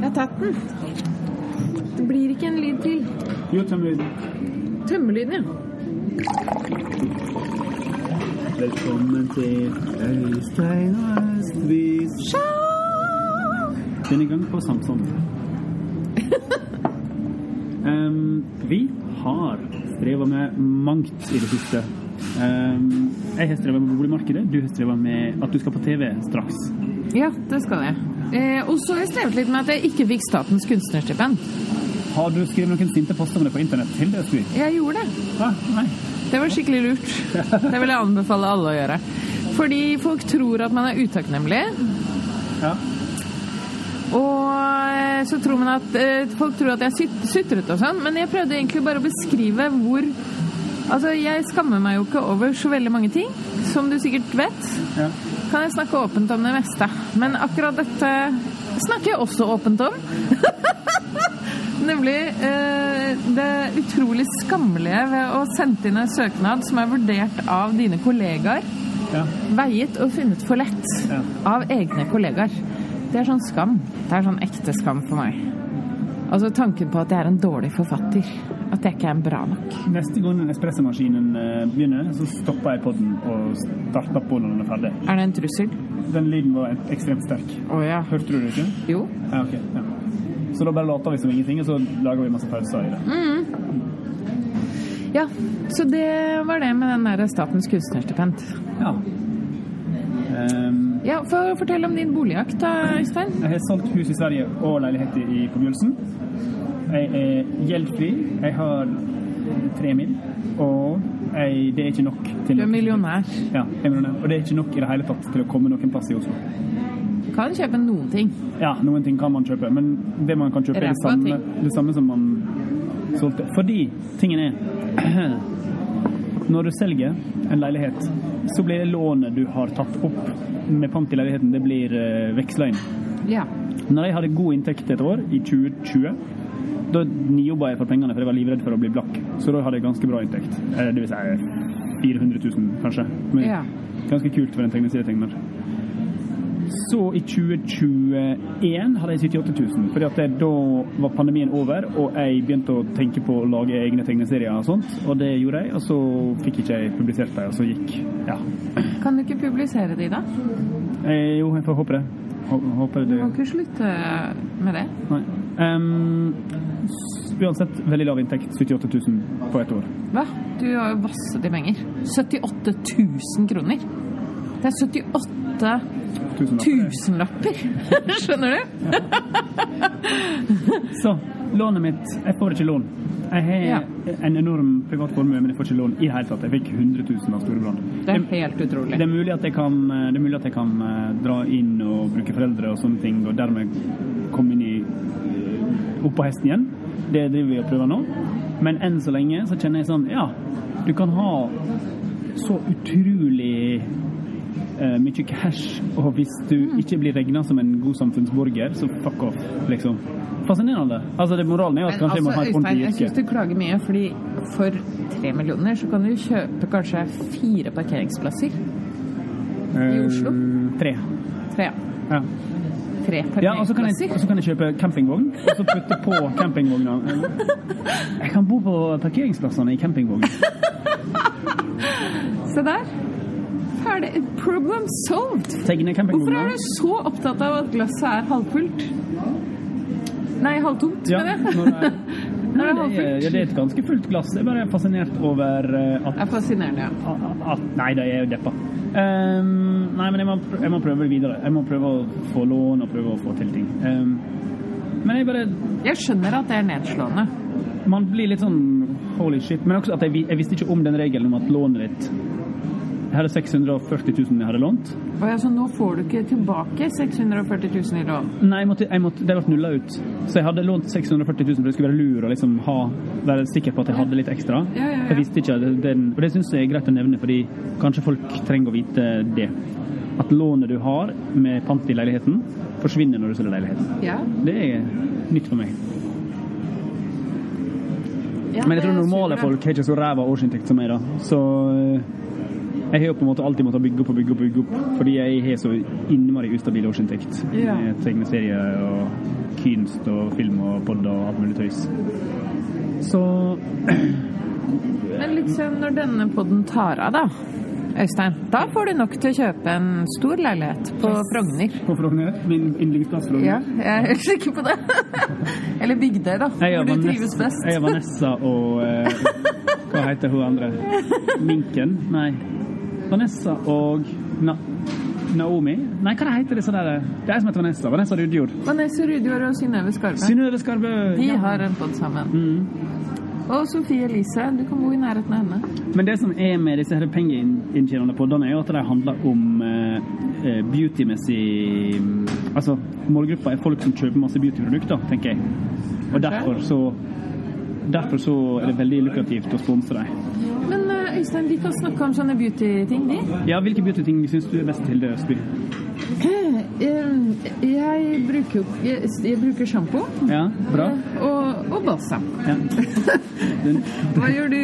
Jeg har tatt den. Det blir ikke en lyd til. Jo, tømmerlyden. Tømmelyden, ja. Velkommen til Øystein og Østvis. Denne gang på Samson. um, vi har streva med mangt i det siste. Um, jeg har streva med boligmarkedet, du har streva med at du skal på TV straks. Ja, det skal jeg. Eh, og så har jeg strevet litt med at jeg ikke fikk Statens kunstnerstipend. Har du skrevet noen sinte poster om det på internett til det, Skri? Jeg gjorde det. Ah, nei. Det var skikkelig lurt. Det vil jeg anbefale alle å gjøre. Fordi folk tror at man er utakknemlig. Ja. Og så tror man at eh, folk tror at jeg er syt- og sånn, men jeg prøvde egentlig bare å beskrive hvor Altså, jeg skammer meg jo ikke over så veldig mange ting, som du sikkert vet. ja. Kan jeg snakke åpent om det meste. Men akkurat dette snakker jeg også åpent om. Nemlig eh, det utrolig skammelige ved å sende inn en søknad som er vurdert av dine kollegaer, ja. veiet og funnet for lett Ja. av egne kollegaer. Det er sånn skam. Det er sånn ekte skam for meg. Altså tanken på at jeg er en dårlig forfatter. At jeg ikke er bra nok. Neste gang den espressomaskinen eh, begynner, så stopper jeg podden og starter på når den er ferdig. Er det en trussel? Den lyden var ekstremt sterk. Oh, ja. Hørte du det ikke? Jo. Ja, ok. Ja. Så da bare later vi som ingenting, og så lager vi masse pauser i det. Ja, så det var det med den der Statens kunstnerstipend. Ja. Um, Ja, å fortelle om din boligjakt da, Øystein. jeg har solgt hus i Sverige og leilighet i, på Bjølsen. Jeg er gjeldfri. Jeg har tre mil, og jeg, det er ikke nok til Du er millionær. Ja, jeg er millionær. Og det er ikke nok i det hele tatt til å komme noen plass i Oslo. Du kan kjøpe noen ting. Ja, noen ting kan man kjøpe, men det man kan kjøpe, er det samme, det samme som man solgte. Fordi tingen er Når du selger en leilighet, så blir det lånet du har tatt opp med pant i leiligheten, det blir uh, veksla inn. Ja. Når jeg hadde god inntekt et år, i 2020, da nijobba jeg for pengene, for jeg var livredd for å bli blakk. Så da hadde jeg ganske bra inntekt. Eller Det vil si 400 000, kanskje. Men Ja. ganske kult for en tegneserietegner. Så i 2021 hadde jeg 78 000, fordi at da var pandemien over, og jeg begynte å tenke på å lage egne tegneserier og sånt, og det gjorde jeg, og så fikk ikke jeg publisert dem, og så gikk Ja. Kan du ikke publisere de, da? Eh, jo, jeg får håpe det. Hå- Håper Du det må ikke slutte med det. Nei. S- uansett, veldig lav inntekt. 78 000 på ett år. Hva? Du har jo vasset i penger. 78 000 kroner. Det er 78 lapper. tusenlapper. Skjønner du? Så lånet mitt Jeg får ikke lån. Jeg har Ja. en enorm privat formue, men jeg får ikke lån i det hele tatt. Jeg fikk 100 000 av storebrand. Det er helt utrolig. Det er mulig at jeg kan, at jeg kan eh, dra inn og bruke foreldre og sånne ting, og dermed komme inn i opp på hesten igjen. Det driver vi og prøver nå. Men enn så lenge så kjenner jeg sånn Ja, du kan ha så utrolig eh, mye cash, og hvis du Mm. ikke blir regna som en god samfunnsborger, så fuck off, liksom. Fascinerende. Altså, det moralen er jo at Men kanskje jeg må ha et altså, ordentlig Øystein, jeg syns du klager mye, fordi for tre millioner så kan du kjøpe kanskje fire parkeringsplasser. I Oslo? Eh, Tre. Tre, Ja. tre Ja, og så kan, jeg, så kan jeg kjøpe campingvogn, og så putte på campingvogna. Jeg kan bo på parkeringsplassene i campingvogn. Se der. Ferdig. Problem solved. Hvorfor er du så opptatt av at glasset er halvfullt? Nei, halvtomt, Ja, mener jeg. når det er, det er Nei, det, er, halvfullt. ja, det er et ganske fullt glass. Jeg er bare fascinert over eh, at, er fascinerende, ja. at, Nei, da er jeg jo deppa. Ehm, nei, men jeg må, pr- jeg må prøve videre. Jeg må prøve å få lån og prøve å få til ting. Um, men jeg bare Jeg skjønner at det er nedslående. Man blir litt sånn holy shit. Men også at jeg, jeg visste ikke om den regelen om at lånet ditt Jeg er 640 000 jeg hadde lånt. Og ja, så nå får du ikke tilbake 640 000 i lån. Nei, jeg måtte, jeg måtte, det ble nulla ut. Så jeg hadde lånt 640 000 for det skulle være lur å liksom ha, være sikker på at jeg hadde litt ekstra. Ja, ja. Jeg visste ikke den, Og det syns jeg er greit å nevne, fordi kanskje folk trenger å vite det. At lånet du har med pant i leiligheten, forsvinner når du selger leiligheten. Ja. Det er nytt for meg. Ja, Men jeg tror normale folk har ikke så ræva årsinntekt som meg, da. Så eh, jeg har på en måte alltid måttet bygge opp og bygge opp, bygge opp fordi jeg har så innmari ustabil årsinntekt. Ja. trenger serie og kynst og film og pod og alt mulig tøys. Så Men liksom når denne podden tar av, da, Øystein, da får du nok til å kjøpe en stor leilighet på Frogner. på Frogner, min yndlingsplass Frogner. Ja, jeg er helt sikker på det. Eller Bygdøy, da. Hvor du trives best. Jeg er Vanessa og eh, Hva heter hun andre? Minken? Nei. Vanessa og Na Naomi? Nei, hva heter disse der? Det er ei som heter Vanessa. Vanessa Rudjord. Vanessa Rudjord og Synnøve Skarbø. Synnøve Skarbø. De Ja. har en pod sammen. Mm. Og Sofie Elise, du kan bo i nærheten av henne. Men det som er med disse pengeinntjenende podene, er jo at de handler om uh, beautymessig Altså, målgruppa er folk som kjøper masse beautyprodukter, tenker jeg. Og derfor så Derfor så er det veldig lukrativt å sponse dem. Eh, Øystein, vi kan snakke om sånne beauty-ting, de. Ja, hvilke beauty-ting syns du er best, til det, Østby? Eh, Jeg bruker jeg, jeg bruker sjampo Ja, bra. og, og balsam. Ja. Hva gjør du,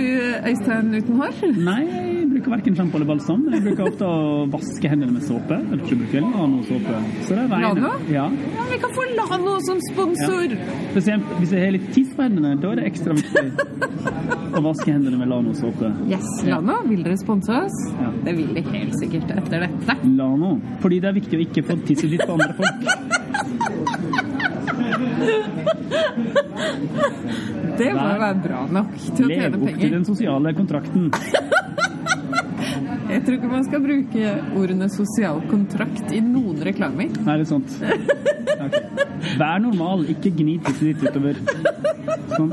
Øystein, uten hår? nei, bruker verken sjampo eller balsam. Jeg bruker ofte å vaske hendene med såpe. Jeg tror ikke bruker Lano-såpe. Så det er det. Lano? Ja. Ja, vi kan få Lano som sponsor! Spesielt hvis jeg har litt tiss på hendene, da er det ekstra viktig å vaske hendene med Lano-såpe. Yes, Lano, vil dere sponse oss? Ja. Det vil de helt sikkert etter dette. Lano. Fordi det er viktig å ikke få tisset ditt på andre folk. Det må jo være bra nok til å tjene penger. Lev opp til den sosiale kontrakten. Jeg tror ikke man skal bruke ordene sosial kontrakt i noen reklamer. Nei, det er sånt. Okay. Vær normal, ikke gni tissen ditt utover. Sånn.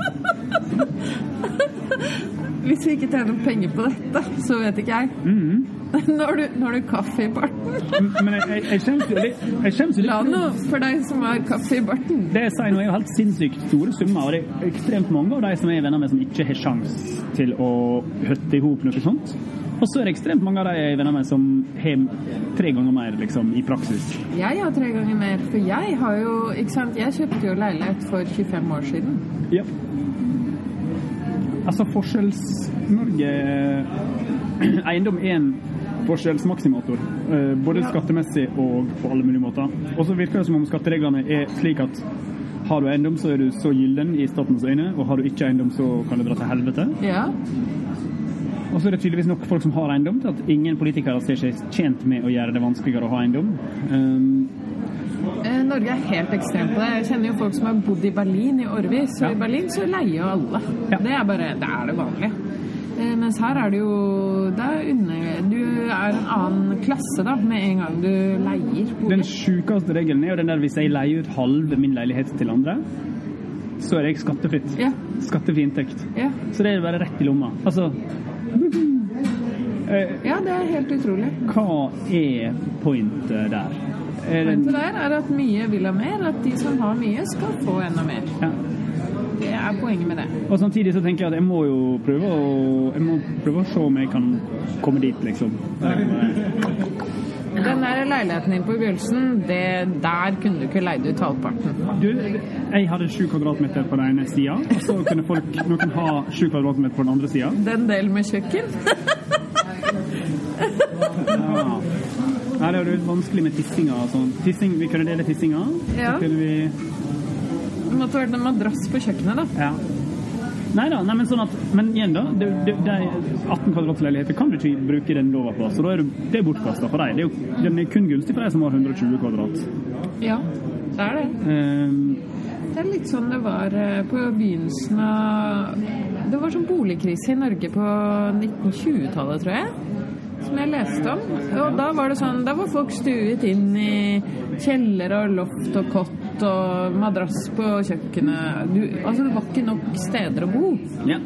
Hvis vi ikke tjener penger på dette, så vet ikke jeg. Mhm. Nå har du, nå har du kaffe i barten. Men jeg, jeg, jeg jo litt. Jeg litt. Lano, for deg som har kaffe i barten. Det jeg sier nå er jo helt sinnssykt store summer, og det er ekstremt mange av de som jeg er venner med som ikke har sjans til å høtte i hop noe sånt. Og så er det ekstremt mange av de jeg er venner med som har tre ganger mer liksom, i praksis. Jeg har tre ganger mer, for jeg har jo Ikke sant, jeg kjøpte jo leilighet for 25 år siden. Ja. Altså, Forskjells-Norge Eiendom er en forskjellsmaksimator. eh, Både skattemessig og på alle mulige måter. Og så virker det som om skattereglene er slik at har du eiendom, så er du så gyllen i statens øyne, og har du ikke eiendom, så kan det dra til helvete. Ja. Og så er det tydeligvis nok folk som har eiendom til at ingen politikere ser seg tjent med å gjøre det vanskeligere å ha eiendom. Um, Norge er helt ekstremt på det. Jeg kjenner jo folk som har bodd i Berlin i årevis, og Ja. i Berlin så leier jo alle. Ja. Det er bare Det er det vanlige. Eh, Mens her er det jo det er under, Du er en annen klasse da, med en gang du leier den bolig. sjukeste regelen er jo den der hvis jeg leier ut halve min leilighet til andre, så er jeg skattefritt. Ja. Skattefri inntekt. Ja. Så det er bare rett i lomma. Altså eh, ja, det er helt utrolig. Hva er pointet der? Er det, Pointet der er at mye vil ha mer, at de som har mye, skal få enda mer. ja. Det er poenget med det. Og samtidig så tenker jeg at jeg må jo prøve å, jeg må prøve å se om jeg kan komme dit, liksom. Den der leiligheten din på Bjølsen, det, der kunne du ikke leid ut halvparten. Du, jeg hadde sju kvadratmeter på den ene sida, og så kunne folk, noen ha sju kvadratmeter på den andre sida. Den delen med kjøkken. Ja. Nei, det er jo litt vanskelig med tissinga og sånn. Tissing, vi kunne dele tissinga. Ja. Så kunne vi Det måtte vært en madrass på kjøkkenet, da. Ja. Nei da, nei, men sånn at Men igjen, da. Det, det, de 18 kvadratleiligheter kan du ikke bruke den lova på, så da er det er bortkasta for deg. Det er jo, den er kun gunstig for deg som har 120 kvadrat. Ja, det er det. Um, Det er litt sånn det var eh, på begynnelsen av Det var sånn boligkrise i Norge på 1920-tallet, tror jeg. Som jeg leste om. Og da var det sånn Da var folk stuet inn i kjeller og loft og kott og madrass på kjøkkenet. Du, altså, det var ikke nok steder å bo. ja.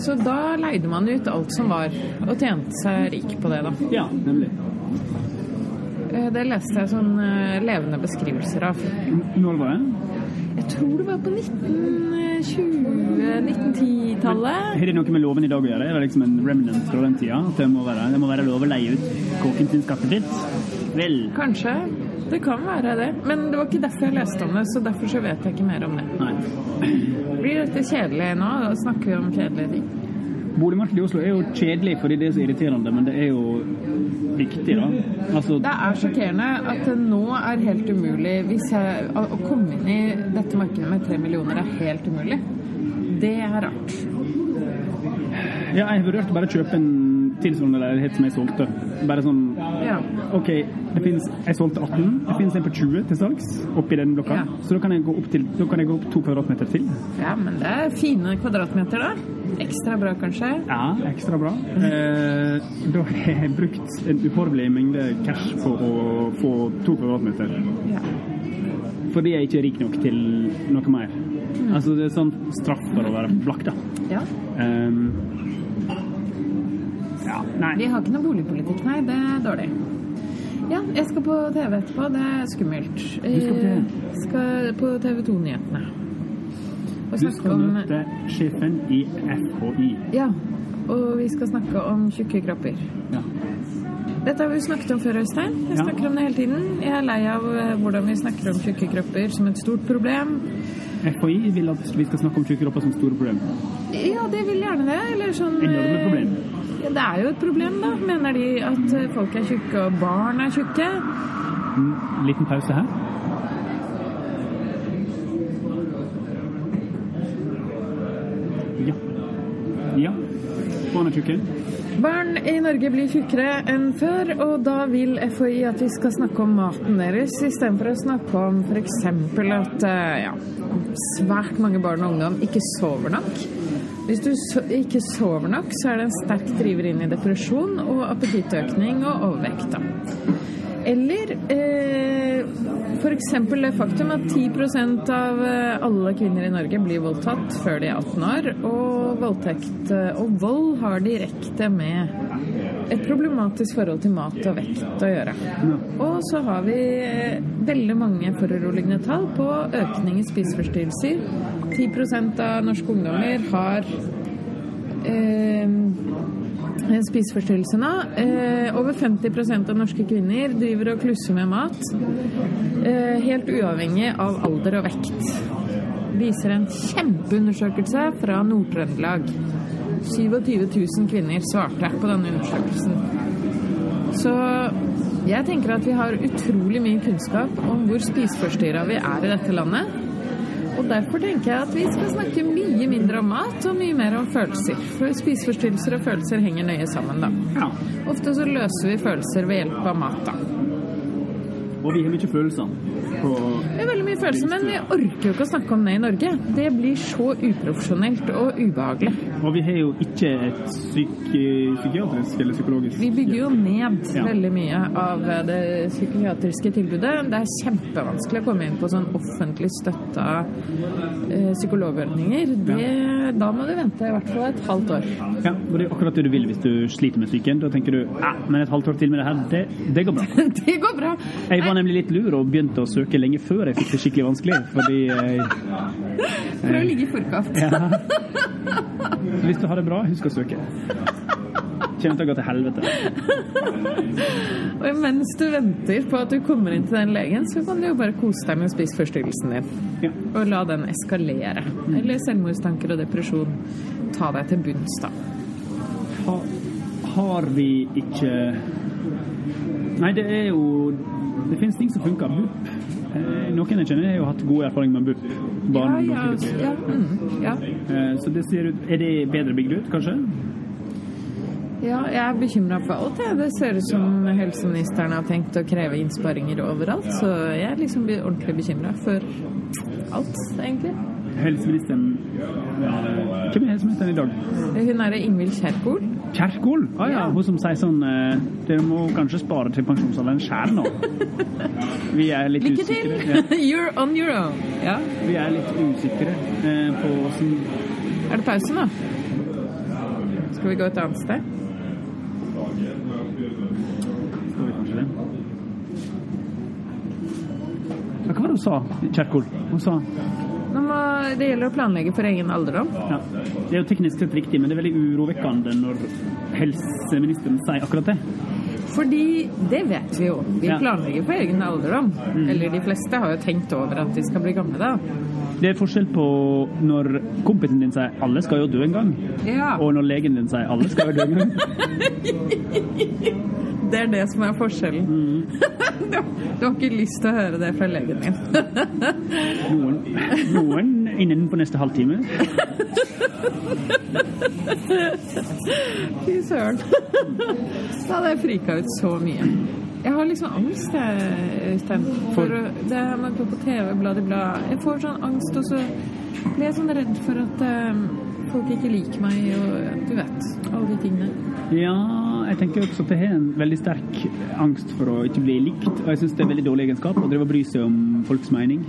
Så da leide man ut alt som var, og tjente seg rik på det, da. ja, nemlig. Eh, Det leste jeg sånn eh, levende beskrivelser av. Når var det? Jeg tror det var på 1920-1910-tallet. Har det noe med loven i dag å gjøre? Er det liksom en remnant fra den tida? At det må være, det må være lov å leie ut kåken sin skattefritt? Vel Kanskje. Det kan være det. Men det var ikke derfor jeg leste om det, så derfor så vet jeg ikke mer om det. Nei. Blir dette kjedelig nå? Da snakker vi om kjedelige ting. Boligmarkedet i Oslo er jo kjedelig fordi det er så irriterende, men det er jo viktig, da. Altså, Det er sjokkerende at det nå er helt umulig hvis jeg, Å å komme inn i dette markedet med tre millioner er helt umulig. Det er rart. ja, jeg vurderte bare å kjøpe en tilsvarende leilighet som jeg solgte. Bare sånn Ja. OK, det finnes, jeg solgte 18, det finnes en på 20 til salgs oppi den blokka. Ja. Så da kan jeg gå opp til da kan jeg gå opp to kvadratmeter til. ja, men det er fine kvadratmeter, da. Ekstra bra, kanskje. Ja, ekstra bra. Eh, da har jeg brukt en uhorvelig mengde cash på å få to kvadratmeter. Ja. Fordi jeg ikke er rik nok til noe mer. Altså, det er sånn straff for å være blakk, da. ja. Ehm, ja, nei. Vi har ikke noe boligpolitikk, nei. Det er dårlig. Ja, jeg skal på TV etterpå. Det er skummelt. Du skal på TV? Eh, Skal på TV 2-nyhetene. Du skal om møte sjefen i FHI. Ja. Og vi skal snakke om tjukke kropper. Ja. Dette har vi snakket om før, Øystein. Jeg snakker om det hele tiden. Jeg er lei av eh, hvordan vi snakker om tjukke kropper som et stort problem. FHI vil at vi skal snakke om tjukke kropper som store problem. Ja, de vil gjerne det. Eller sånn Enorme eh, problem. Ja, det er jo et problem, da. Mener de at folk er tjukke og barn er tjukke? En liten pause her. Ja. Ja. Barn er tjukke. Barn i Norge blir tjukkere enn før, og da vil FHI at vi skal snakke om maten deres istedenfor å snakke om f.eks. at eh, ja, svært mange barn og ungdom ikke sover nok. Hvis du ikke sover nok, så er det en sterk driver inn i depresjon og appetittøkning og overvekt. Da. Eller eh, f.eks. det faktum at 10 av eh, alle kvinner i Norge blir voldtatt før de er 18 år. Og voldtekt eh, og vold har direkte med et problematisk forhold til mat og vekt å gjøre. Og så har vi eh, veldig mange foruroligende tall på økning i spiseforstyrrelser. 10% av norske ungdommer har eh, en spiseforstyrrelse. Eh, over 50% av norske kvinner driver og klusser med mat. Eh, helt uavhengig av alder og vekt. Viser en kjempeundersøkelse fra Nord-Trøndelag. 27 000 kvinner svarte på denne undersøkelsen. Så jeg tenker at vi har utrolig mye kunnskap om hvor spiseforstyrra vi er i dette landet. Og derfor tenker jeg at vi skal snakke mye mindre om mat og mye mer om følelser. For spiseforstyrrelser og følelser henger nøye sammen, da. Ja. Ofte så løser vi følelser ved hjelp av mat, da. Og vi har mye følelser. På Det er veldig mye følelser, men vi orker jo ikke å snakke om det i Norge. Det blir så uprofesjonelt og ubehagelig. og vi har jo ikke et psyk psykiatrisk eller psykologisk Vi bygger jo ned Ja. veldig mye av det psykiatriske tilbudet. Det er kjempevanskelig å komme inn på sånn offentlig støtta eh, psykologordninger. Det, da må du vente i hvert fall et halvt år. Ja, og det er akkurat det du vil hvis du sliter med psyken. Da tenker du ja, men et halvt år til med det her, det, det går bra. Det går bra. Jeg var nemlig litt lur og begynte å søke lenge før jeg fikk det skikkelig vanskelig, fordi jeg, For å ligge i forkant. ja. Så Hvis du har det bra, husk å søke. Kommer til å gå til helvete. Og mens du venter på at du kommer inn til den legen, så kan du jo bare kose deg med spiseforstyrrelsen din. Ja. Og la den eskalere. Eller selvmordstanker og depresjon. Ta deg til bunns, da. Ha, har vi ikke Nei, det er jo Det finnes ting som funker. BUP. Eh, noen jeg kjenner har jo hatt god erfaring med BUP. Barn ja, ja, mm, ja. Eh, Så det ser ut Er det bedre bygd ut, kanskje? ja, jeg er bekymra for alt. Ja. Det ser ut som helseministeren har tenkt å kreve innsparinger overalt. Så jeg er liksom ordentlig bekymra for alt, egentlig. Helseministeren Hvem er helseministeren i dag? Hun er Ingvild Kjerkol. Kjerkol? Ah, ja, hun som sier sånn eh, Dere må kanskje spare til pensjonsalderen sjæl nå. Vi er litt Lykke til! Ja, You're on your own. Ja. vi er litt usikre eh, på åssen Er det pause nå? Skal vi gå et annet sted? Skal vi kanskje det? Hva var det hun sa, Kjerkol? Hun sa må, det gjelder å planlegge for egen alderdom. ja, Det er jo teknisk sett riktig, men det er veldig urovekkende når helseministeren sier akkurat det. Fordi det vet vi jo. Vi Ja. planlegger for egen alderdom. Eller de fleste har jo tenkt over at de skal bli gamle da. Det er forskjell på når kompisen din sier 'alle skal jo dø en gang', Ja, og når legen din sier 'alle skal jo dø en gang'. det er det som er forskjellen. Du, du har ikke lyst til å høre det fra legen min. Noen, noen innenfor neste halvtime. Fy søren. Da hadde jeg frika ut så mye. Jeg har liksom angst, Øystein. For det her med å gå på TV, bla, bla, bla. Jeg får sånn angst, og så blir jeg sånn redd for at eh, folk ikke liker meg, og du vet. Alle de tingene. Ja, jeg tenker også at jeg har en veldig sterk angst for å ikke bli likt. Og jeg syns det er veldig dårlig egenskap å drive og bry seg om folks mening.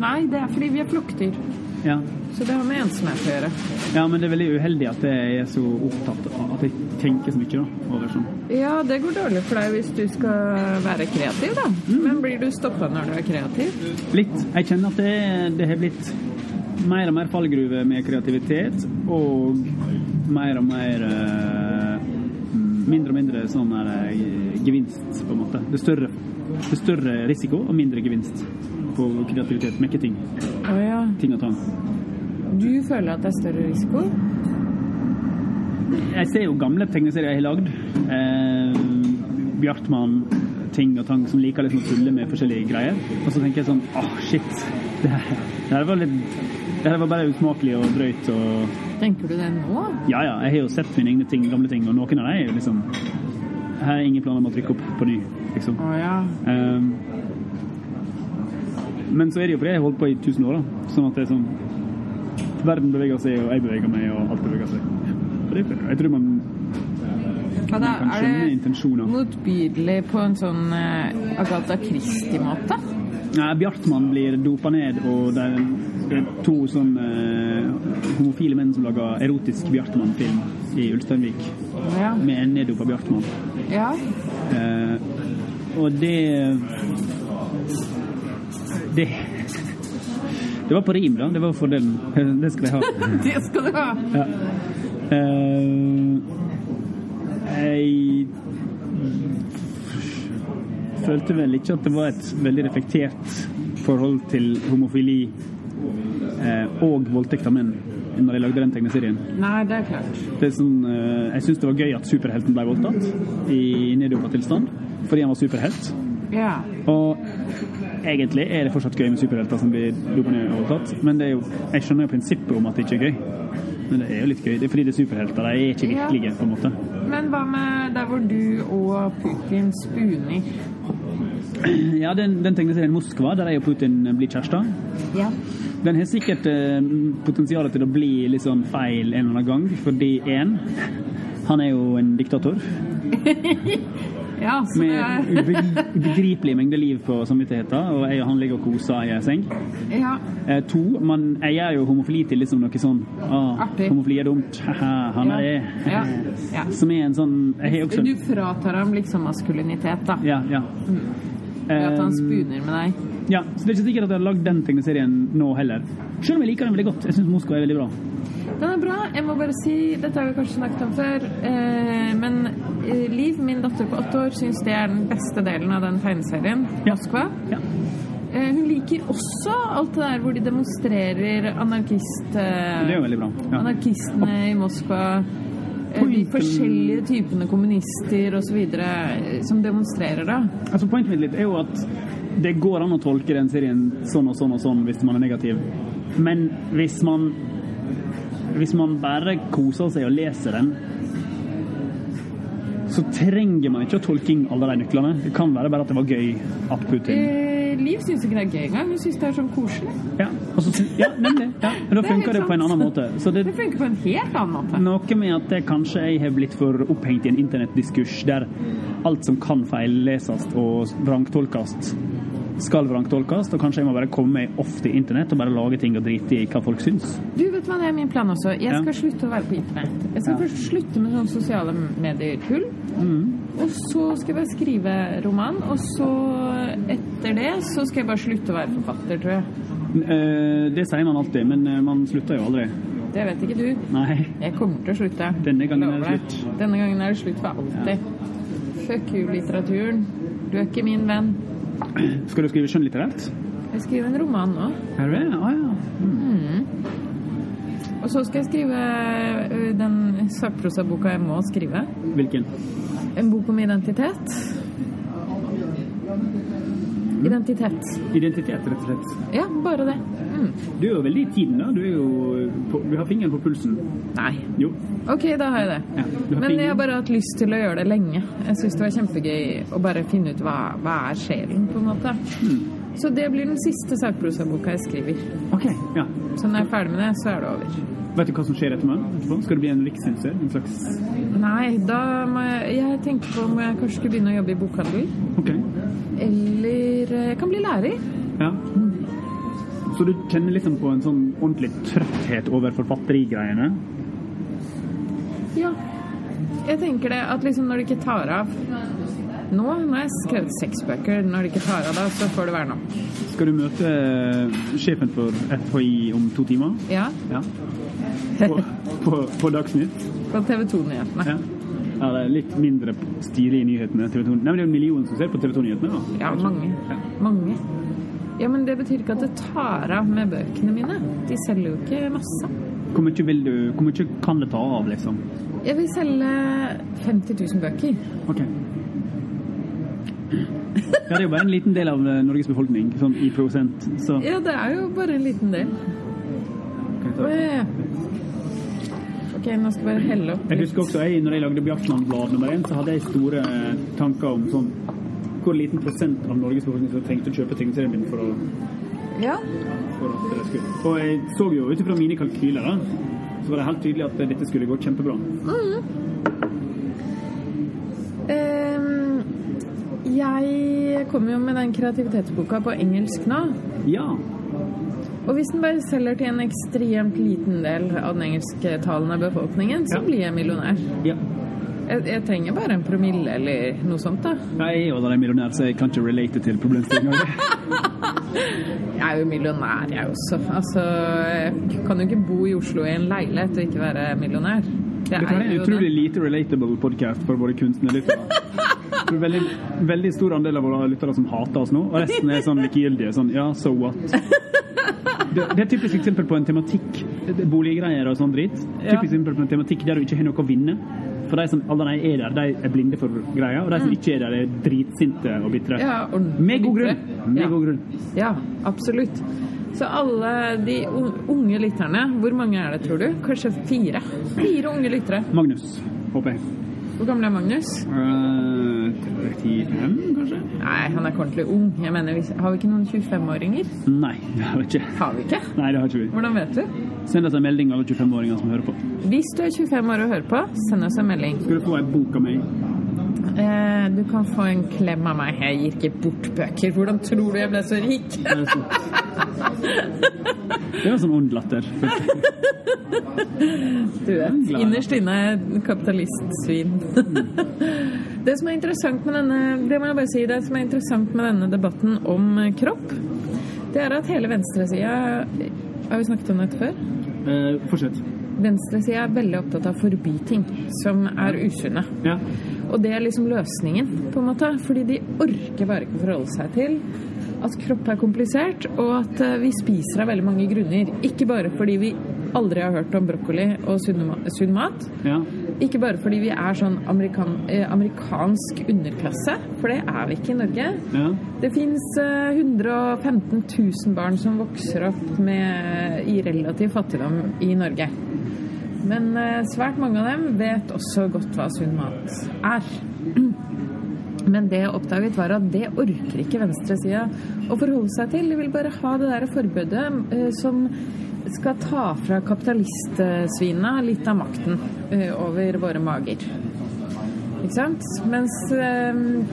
Nei, det er fordi vi er flokkdyr. Ja. Så det har med ensomhet å gjøre. ja, men det er veldig uheldig at jeg er så opptatt av at jeg tenker så mye da, over sånn. Ja, det går dårlig for deg hvis du skal være kreativ, da. Men blir du stoppa når du er kreativ? Litt. Jeg kjenner at det, det har blitt mer og mer fallgruve med kreativitet, og mer og mer eh, Mindre og mindre sånn her eh, gevinst, på en måte. Det er større, det er større risiko og mindre gevinst på kreativitet. Mekke ting. Oh, ja. Ting og tang. Du føler at det er større risiko? Jeg ser jo gamle tegneserier jeg har lagd. Eh, Bjartmann, ting og tang som liker liksom å tulle med forskjellige greier. Og så tenker jeg sånn åh, shit. Det her, det her var litt Det her var bare usmakelig og drøyt og Tenker du det nå? Ja ja, jeg har jo sett mine egne ting, gamle ting, og noen av dem er jo liksom Her er ingen planer om å trykke opp på ny, liksom. Å ja. Um, men så er det jo fordi jeg har holdt på i tusen år, da. Sånn at det er sånn Verden beveger seg, og jeg beveger meg, og alt beveger seg. Jeg tror man ja da, er det motbydelig på en sånn uh, Agatha Christie-måte? Nei, Bjartmann blir dopa ned, og det det er to sånn eh, homofile menn som lager erotisk Bjartmann-film i Ulsteinvik, Ja. med en neddopa Bjartmann. ja. Eh, og det Det Det var på rim, da. Det var fordelen. Det skal jeg ha. Det skal du ha. Ja. Eh, jeg følte vel ikke at det var et veldig reflektert forhold til homofili eh, og voldtekt av menn når jeg lagde den tegneserien. Nei, det er klart. Det er sånn, eh, jeg syns det var gøy at superhelten ble voldtatt i neddopa tilstand fordi han var superhelt. Ja. Og egentlig er det fortsatt gøy med superhelter som blir dopa ned og voldtatt, men det jo, jeg skjønner jo prinsippet om at det ikke er gøy. Men det er jo litt gøy. Det er fordi det er superhelter. De er ikke virkelige, på en måte. Men hva med der hvor du og Putin spuner? Ja, den, den tegneserien Moskva, der jeg og Putin blir kjærester, Ja. den har sikkert eh, potensial til å bli litt sånn feil en eller annen gang, fordi én han er jo en diktator Ja, med ubegri- ubegripelig mengde liv på samvittigheten, og jeg og han ligger og koser i seng. Ja. Eh, to, man, jeg gjør jo homofili til liksom noe sånn ah. Homofili er dumt. Han er det. Ja. ja. Som er en sånn også Du fratar ham liksom maskulinitet, da. Ja, ja. Ved at han Eh, spuner med deg. Ja, så det er ikke sikkert at jeg har lagd den tegneserien nå heller. Selv om jeg liker den veldig godt. Jeg syns Moskva er veldig bra. Den er bra. Jeg må bare si, dette har vi kanskje snakket om før, eh, men eh, Liv, min datter på åtte år, syns det er den beste delen av den tegneserien. Ja. Moskva. Ja. Eh, hun liker også alt det der hvor de demonstrerer anarkist... Eh. Ja. anarkistene i Moskva. Pointen, De forskjellige typene kommunister osv. som demonstrerer, da. Altså, poenget mitt litt er jo at det går an å tolke den serien sånn og sånn og sånn hvis man er negativ. Men hvis man hvis man bare koser seg og leser den, så trenger man ikke å tolke inn alle de nøklene. Det kan være bare at det var gøy at Putin Liv syns ikke det er gøy engang. Hun syns det er sånn koselig. Ja, så, ja nemlig. Ja. Men da er funker det det på en annen måte. Så det, Det funker på en helt annen måte. Noe med at det kanskje jeg har blitt for opphengt i en internettdiskurs der alt som kan feilleses og vrangtolkes, skal vrangtolkes, og kanskje jeg må bare komme meg off til internett og bare lage ting og drite i hva folk syns. Du, vet hva, det er min plan også. Jeg Ja. skal slutte å være på internett. Jeg skal Ja. først slutte med sånn sosiale medier-tull. Mm. Og så skal jeg bare skrive roman, og så etter det så skal jeg bare slutte å være forfatter, tror jeg. Eh, Det sier man alltid, men eh, man slutter jo aldri. Det vet ikke du. Nei. Jeg kommer til å slutte. Denne gangen er det slutt. Denne gangen er det slutt for alltid. Fuck you-litteraturen. Du er ikke min venn. Skal du skrive skjønnlitterært? Jeg skriver en roman nå. Er du det? Ah, ja. Og så skal jeg skrive ø, den sakprosaboka jeg må skrive. Hvilken? En bok om identitet. Identitet. Identitet, rett og slett. Ja, bare det. Mm. Du er jo veldig i tiden, da. Du, på, du har fingeren på pulsen. Nei. Jo. Ok, da har jeg det. Ja, har Men jeg har bare hatt lyst til å gjøre det lenge. Jeg syns det var kjempegøy å bare finne ut hva, hva er sjelen, på en måte. Så det blir den siste sakprosaboka jeg skriver. OK. Ja. Så når jeg er ferdig med det, så er det over. Vet du hva som skjer etterpå? etterpå? Skal det bli en rikssensør? En slags Nei, da må jeg Jeg tenker på om jeg kanskje skulle begynne å jobbe i bokhandel. OK. Eller eh, jeg kan bli lærer. Ja. Så du kjenner liksom på en sånn ordentlig trøtthet over forfatterigreiene? Ja. Jeg tenker det at liksom når det ikke tar av Nå har jeg skrevet seks bøker. Når det ikke tar av da, så får det være nok. Skal du møte eh, sjefen for FHI om to timer? Ja. Ja. På, på, på Dagsnytt? På TV 2-nyhetene. Ja. ja. Det er litt mindre stilig i nyhetene. TV 2. Nei, men det er jo en million som ser på TV 2-nyhetene, da. Ja, mange. Mange. Ja, men det betyr ikke at det tar av med bøkene mine. De selger jo ikke masse. Hvor mye, vil du, hvor mye kan det ta av, liksom? Jeg vil selge 50 000 bøker. OK. Ja, det er jo bare en liten del av eh, Norges befolkning, sånn i prosent. Så Ja, det er jo bare en liten del. Ok, nå skal jeg bare helle opp Jeg husker også jeg, når jeg lagde Bjartmann-blad nummer én, så hadde jeg store eh, tanker om sånn hvor liten prosent av Norges befolkning som trengte å kjøpe tegneserien min for, å, Ja. for at det skulle Og jeg så jo ut ifra mine kalkyler, da, så var det helt tydelig at dette skulle gå kjempebra. Ehm, jeg kommer jo med den kreativitetsboka på engelsk nå. Ja. Og hvis den bare selger til en ekstremt liten del av den engelsktalende befolkningen, så Ja. blir jeg millionær. ja. Jeg, jeg trenger bare en promille eller noe sånt, da. Jeg er jo allerede millionær, så jeg kan ikke relate til problemstillinga. Jeg er jo millionær, jeg også. Altså, jeg kan jo ikke bo i Oslo i en leilighet og ikke være millionær. Det det er en utrolig lite relatable podcast for våre kunstnerlyttere. Veldig, veldig stor andel av våre lyttere som hater oss nå, og resten er sånn likegyldige. Sånn ja, so what? Det, det er et typisk eksempel på en tematikk. Boliggreier og sånn dritt. Typisk eksempel på en tematikk der du ikke har noe å vinne. For de som allerede er der, de er blinde for greia, og de som ikke er der, er dritsinte og bitre. Mm. Ja, Med god grunn. Med Ja. god grunn. Ja, absolutt. Så alle de unge lytterne, hvor mange er det, tror du? Kanskje fire? Fire unge lyttere. Magnus, håper jeg. Hvor gammel er Magnus? Uh, 35, kanskje? Nei, han er ordentlig ung. Jeg mener, Har vi ikke noen 25-åringer? Nei, det har vi ikke. Har vi ikke? Nei, det har ikke vi. Hvordan vet du? Send oss en melding, alle 25-åringer som hører på. Hvis du er 25 år og hører på, send oss en melding. Skal du få ei bok av meg? Eh, du kan få en klem av meg. Jeg gir ikke bort bøker. Hvordan tror du jeg ble så rik? Det var sånn ond latter. Du vet, innerst inne kapitalistsvin. Det som er interessant med denne det må jeg bare si, det som er interessant med denne debatten om eh, kropp, det er at hele venstresida Har vi snakket om dette før? Eh, fortsett. Venstresida er veldig opptatt av å forby ting som er usunne. Ja. Og det er liksom løsningen, på en måte. Fordi de orker bare ikke forholde seg til at kropp er komplisert, og at eh, vi spiser av veldig mange grunner. Ikke bare fordi vi aldri har hørt om brokkoli og sunn mat. ja. Ikke bare fordi vi er sånn amerikan, eh, amerikansk underklasse, for det er vi ikke i Norge. Ja. Det fins 115 000 barn som vokser opp med, i relativ fattigdom i Norge. Men eh, svært mange av dem vet også godt hva sunn mat er. Men det jeg oppdaget, var at det orker ikke venstresida å forholde seg til. De vil bare ha det der forbudet eh, som skal ta fra kapitalistsvina litt av makten eh, over våre mager. Ikke sant? Mens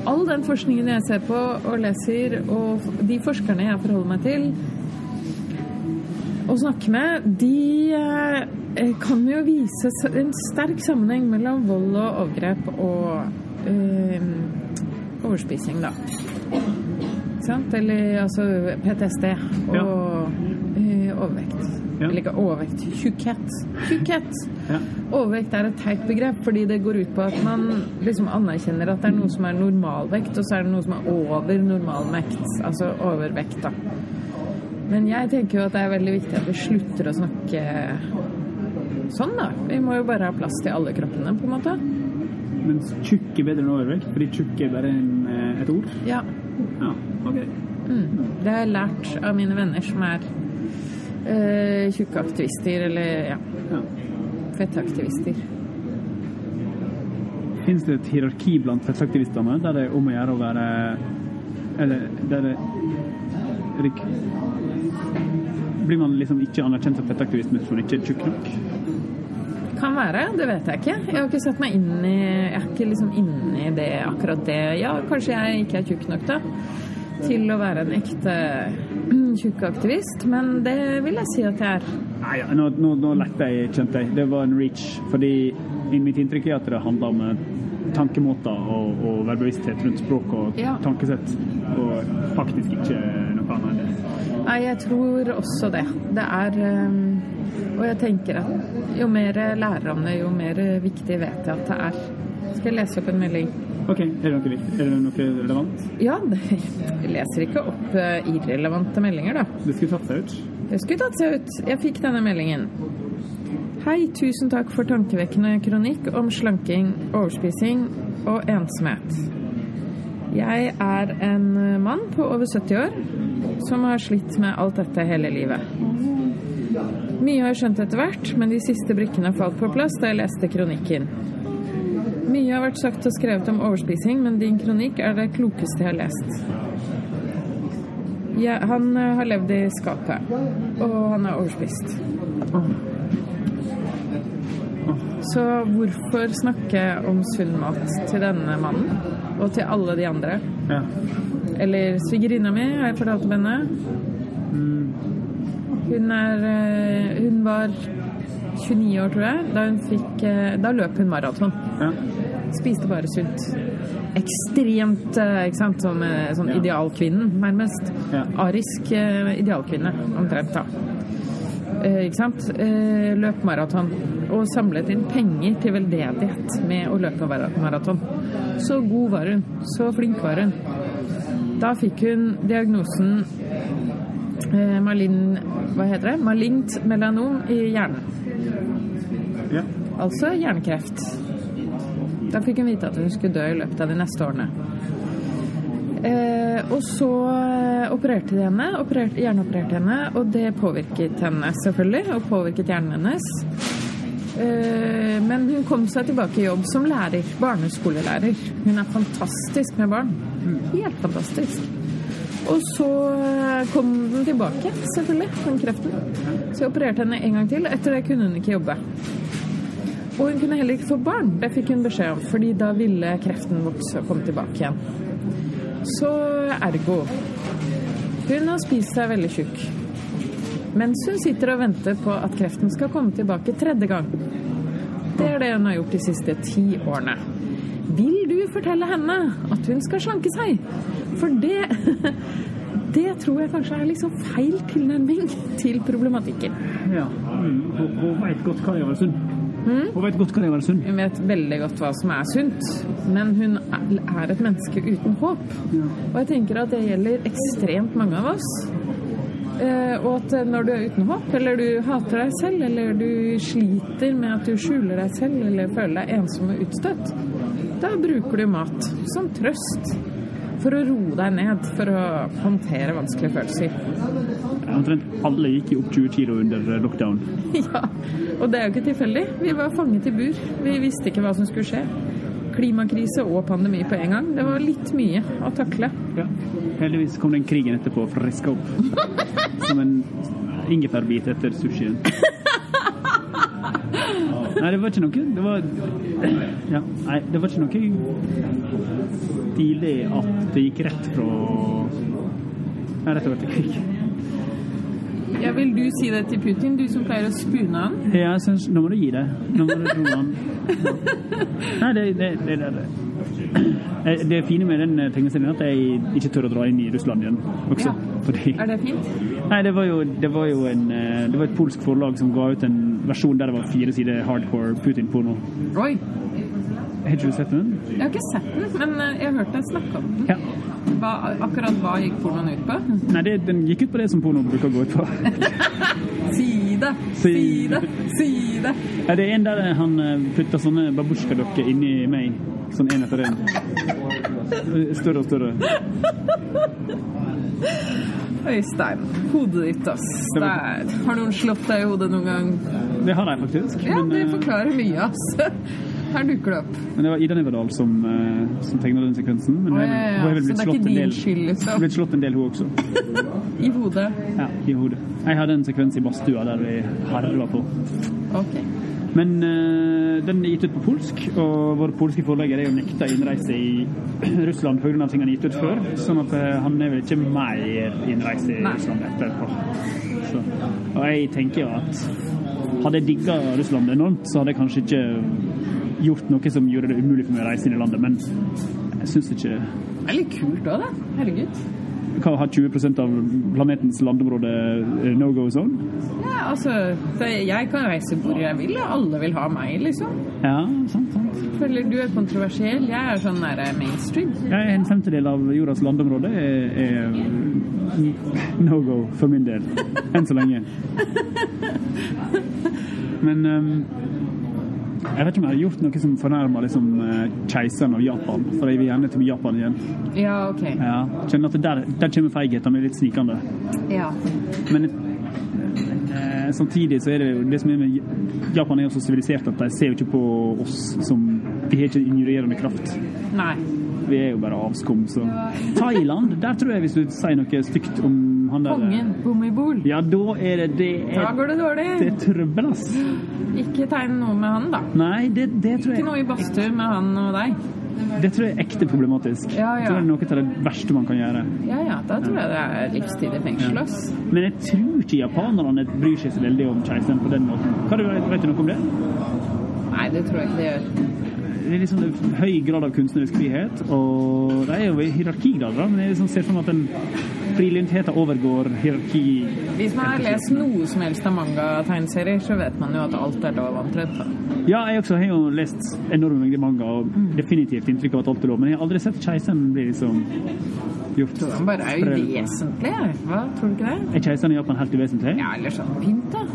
all den forskningen jeg ser på og leser, og de forskerne jeg forholder meg til og snakker med, de kan jo vise en sterk sammenheng mellom vold og overgrep og øh, overspising, da. Sant? Eller altså PTSD og eh, overvekt. Ja. Eller ikke overvekt, tjukkhet. Tjukkhet! Ja. Overvekt er et teit begrep, fordi det går ut på at man liksom anerkjenner at det er noe som er normalvekt, og så er det noe som er over normalvekt. Altså overvekt, da. Men jeg tenker jo at det er veldig viktig at vi slutter å snakke sånn, da. Vi må jo bare ha plass til alle kroppene, på en måte. Mens tjukk er bedre enn overvekt, fordi tjukk er bare en, eh, et ord. Ja. Ja, ok. Mm. Det har jeg lært av mine venner som er øh, tjukke aktivister, eller ja, Ja. fettaktivister. Finnes det et hierarki blant fettaktivistene der det er om å gjøre å være Eller der det rik, Blir man liksom ikke anerkjent som fettaktivist hvis man ikke er tjukk nok? Kan være, det vet jeg ikke. Jeg har ikke satt meg inn i Jeg er ikke liksom inni det, akkurat det. Ja, kanskje jeg ikke er tjukk nok, da. Til å være en ekte tjukk aktivist, men det vil jeg si at jeg er. Nei, nå, nå, nå lette jeg, kjente jeg. Det var en reach. Fordi mitt inntrykk er at det handler om eh, tankemåter og, og være bevissthet rundt språk og Ja. tankesett, og faktisk ikke noe annet enn det. Nei, jeg tror også det. Det er um, Og jeg tenker at jo mer jeg lærer om det, jo mer viktig vet jeg at det er. Skal jeg lese opp en melding? OK, er det noe viktig? Er det noe relevant? Ja, jeg leser ikke opp eh, irrelevante meldinger, da. Det skulle tatt seg ut? Det skulle tatt seg ut. Jeg fikk denne meldingen. Hei, tusen takk for tankevekkende kronikk om slanking, overspising og ensomhet. Jeg er en mann på over 70 år som har slitt med alt dette hele livet. Mye har jeg skjønt etter hvert, men de siste brikkene falt på plass da jeg leste kronikken. Mye har vært sagt og skrevet om overspising, men din kronikk er det klokeste jeg har lest. Ja, han eh, har levd i skapet, og han er overspist. Så hvorfor snakke om sunn mat til denne mannen, og til alle de andre? Ja. Eller svigerinna mi, har jeg fortalt om henne. Hun er eh, Hun var 29 år, tror jeg, da fikk eh, Da løp hun maraton. ja. Spiste bare sunt. Ekstremt, eh, ikke sant, som sånn Ja. idealkvinnen, nærmest. Ja. Arisk idealkvinne, omtrent, da. Eh, ikke sant? Eh, løp maraton. Og samlet inn penger til veldedighet med å løpe maraton. Så god var hun. Så flink var hun. Da fikk hun diagnosen eh, malin... Hva heter det? Malignt melanom i hjernen. ja. Altså hjernekreft. Da fikk hun vite at hun skulle dø i løpet av de neste årene. Eh, og så eh, opererte de henne, opererte, hjerneopererte henne, og det påvirket henne selvfølgelig, og påvirket hjernen hennes. Eh, men hun kom seg tilbake i jobb som lærer, barneskolelærer. Hun er fantastisk med barn. Helt fantastisk. Og så eh, kom den tilbake, selvfølgelig, den kreften. Så jeg opererte henne en gang til. Etter det kunne hun ikke jobbe. Og hun kunne heller ikke få barn. Det fikk hun beskjed om, fordi da ville kreften vokse og komme tilbake igjen. Så ergo Hun har spist seg veldig tjukk. Mens hun sitter og venter på at kreften skal komme tilbake tredje gang. Det er det hun har gjort de siste ti årene. Vil du fortelle henne at hun skal slanke seg? For det Det tror jeg kanskje er liksom feil tilnærming til problematikken. ja. Mm. Hun, hun veit godt hva det er sunn. Hun vet godt hva det er sunn. Hun vet veldig godt hva som er sunt, men hun er et menneske uten håp. Og jeg tenker at det gjelder ekstremt mange av oss. Eh, og at når du er uten håp, eller du hater deg selv, eller du sliter med at du skjuler deg selv, eller føler deg ensom og utstøtt, da bruker du mat som trøst. For å roe deg ned, for å håndtere vanskelige følelser. Omtrent alle gikk jo opp 20 kilo under lockdown. Ja, og det er jo ikke tilfeldig. Vi var fanget i bur. Vi visste ikke hva som skulle skje. Klimakrise og pandemi på en gang. Det var litt mye å takle. Ja. Heldigvis kom den krigen etterpå og å friske opp. Som en ingefærbit etter sushien. Nei, det var ikke noe Det var ja, Nei, det var ikke noe stilig at det gikk rett fra Nei, rett over til krig. Ja, Vil du si det til Putin, du som pleier å spune han? Ja, jeg syns nå må du gi det. Nå må du tro han. Nei, det, det, det, det, det. Det fine med den tegneserien er at jeg ikke tør å dra inn i Russland igjen også. Ja. Fordi Er det fint? Nei, det var jo, det var jo en, eh, det var et polsk forlag som ga ut en versjon der det var fire sider hardcore Putin-porno. Oi! Har du sett den? Jeg har ikke sett den, men eh, jeg har hørt deg snakke om den. Ja. Hva, akkurat hva gikk pornoen ut på? Nei, det, den gikk ut på det som porno bruker å gå ut på. Si det! Si det! Si det! Ja, det er en der han eh, putter sånne babusjkadokker inni meg. Sånn en etter en. Større og større. Øystein, hodet ditt, ass. Der. Har noen slått deg i hodet noen gang? Det har jeg faktisk. Ja, men, det eh, forklarer mye, ass. Her dukker det opp. men det var Ida Neverdal som, eh, som tegna den sekvensen. Men hun ja, ja, hun er vel blitt det slått en del. skyld, liksom? Blitt slått en del, hun også. I hodet? Ja, i hodet. Jeg hadde en sekvens i badstua der vi harva på. Ok. Men uh, den er gitt ut på polsk, og vår polske forlegger er jo nekta innreise i Russland pga. ting han har gitt ut før. Sånn at eh, han er vel ikke mer innreise i Nei. Russland etterpå. Så, og jeg tenker jo at hadde jeg digga Russland enormt, så hadde jeg kanskje ikke gjort noe som gjorde det umulig for meg å reise inn i landet, men jeg syns ikke Det er litt kult òg, da. Herregud. Hva har 20% av planetens landområde eh, no go zone? Ja, altså, jeg kan reise hvor jeg vil, og alle vil ha meg, liksom. Ja, sant, sant. Føler du er kontroversiell. Jeg er sånn nære mainstream. Ja, en femtedel av jordas landområde er, er no go for min del. Enn så lenge. Men ehm, jeg vet ikke om jeg har gjort noe som fornærmer liksom, eh, keiseren av Japan. For jeg vil gjerne til Japan igjen. Ja, ok. Ja, kjenner at der, der kommer feigheten min litt snikende. Ja. Men eh, samtidig så er det jo det som er med Japan er jo så sivilisert at de ser jo ikke på oss som Vi har ikke injurerende kraft. Nei. Vi er jo bare avskum, så Thailand, der tror jeg hvis du sier noe stygt om han der Kongen. Bommibol. Ja, da er det Det Da er, går det dårlig. det er trøbbel, ass. Ikke tegn noe med han, da. Nei, det, det tror Ikke noe i badstue med han og deg. Det tror jeg er ekte problematisk. Ja, ja. Jeg det er noe av det verste man kan gjøre. Ja ja, da tror jeg det er livstid i fengsel, ass. Men jeg tror ikke japanerne bryr seg så veldig om keiseren på den måten. Hva du, vet du noe om det? Nei, det tror jeg ikke det gjør. Det er liksom en høy grad av kunstnerisk frihet, og det er jo i hierarkigrader, men jeg liksom ser for meg at den frilyntheten overgår hierarki Hvis man har lest noe som helst av manga-tegneserier, så vet man jo at alt er lov omtrent. Ja, jeg også har jo lest enorme mengder manga og definitivt inntrykk av at alt er lov, men jeg har aldri sett keiseren bli liksom gjort Han bare er jo vesentlig, Hva, tror du ikke det? Er keiseren i Japan helt uvesentlig? Ja, eller sånn pynt, da.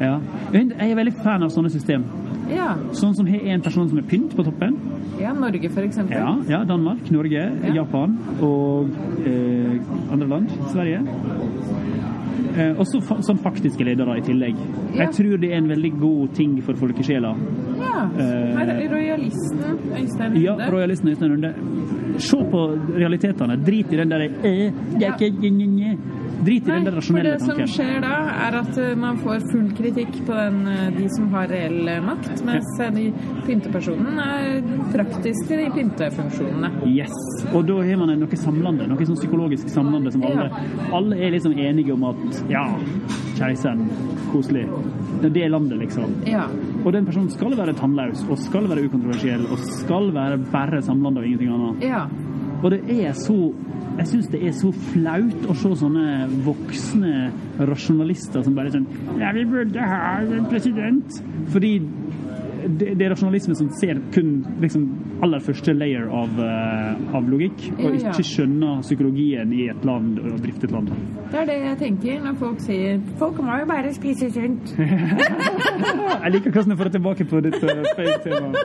Ja. Jeg er veldig fan av sånne system. Ja. Sånn som har en person som er pynt på toppen. ja Norge, eksempel. Ja, ja Danmark, Norge, Japan og eh, andre land. Sverige. Eh, og så fa som faktiske ledere i tillegg. Ja. Jeg tror det er en veldig god ting for folkesjela. Ja. Eh, Her er royalisten Øystein Runde. Ja, rojalisten Øystein Runde. Se på realitetene. Drit i den der eh, det er ikke, nye. Drit i den der for det som skjer da, er at eh, man får full kritikk på den, eh, de som har reell eh, makt, mens ja. de pyntepersonen er praktisk i de pyntefunksjonene. Yes. Og da har man noe samlende, noe sånn psykologisk samlende som alle Alle er liksom enige om at ja, keiseren, koselig. Det er det landet, liksom. Ja. Og den personen skal være tannløs, og skal være ukontroversiell, og skal være bare samlende og ingenting annet. Ja. Og det er så Jeg syns det er så flaut å se sånne voksne rasjonalister som bare sånn Ja, vi burde ha en president. Fordi det, det er rasjonalisme som ser kun liksom aller første layer av, uh, av logikk, og ja. ikke skjønner psykologien i et land og drifte et land. Det er det jeg tenker når folk sier Folk må jo bare spise sunt. Jeg liker hvordan jeg får det tilbake på ditt uh.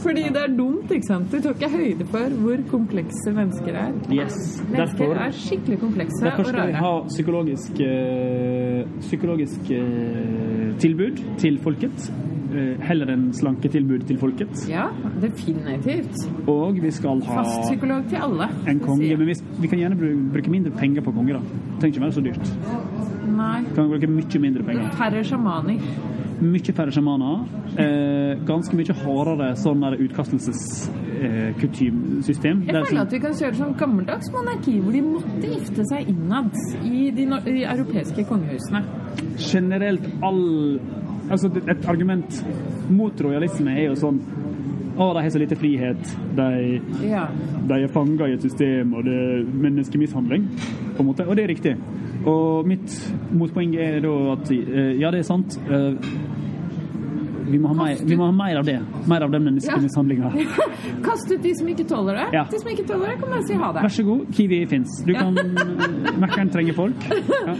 Fordi det er dumt, ikke sant? Du tar ikke høyde for hvor komplekse mennesker er. Yes. Mennesker Derfor er skikkelig komplekse Derfor skal vi ha psykologisk, uh, psykologisk uh, tilbud til folket. Eh, heller enn slanketilbud til folket. Ja, definitivt. Og vi skal ha Fastpsykolog til alle. en konge. Men vi, vi kan gjerne bruke, mindre penger på konge, da. Trenger ikke være så dyrt. Nei. Kan bruke mye mindre penger. Færre sjamaner. Mye færre sjamaner. Eh, ganske mye hardere sånn der utkastelseskutymsystem. Jeg føler at vi kan kjøre sånn gammeldags monarki, hvor de måtte gifte seg innad i de, no- de europeiske kongehusene. generelt all Altså, et argument mot rojalisme er jo sånn Å, de har så lite frihet. De, Ja. de er fanga i et system, og det er menneskemishandling. På en måte. Og det er riktig. Og mitt motpoeng er da at eh, ja, det er sant. eh, Vi må ha mer, vi må ha mer av det. Mer av den Ja. Kast ut de som ikke tåler det. Ja. De som ikke tåler det, kan bare si ha det. Vær så god, Kiwi fins. Du kan Mækkern trenger folk. Ja.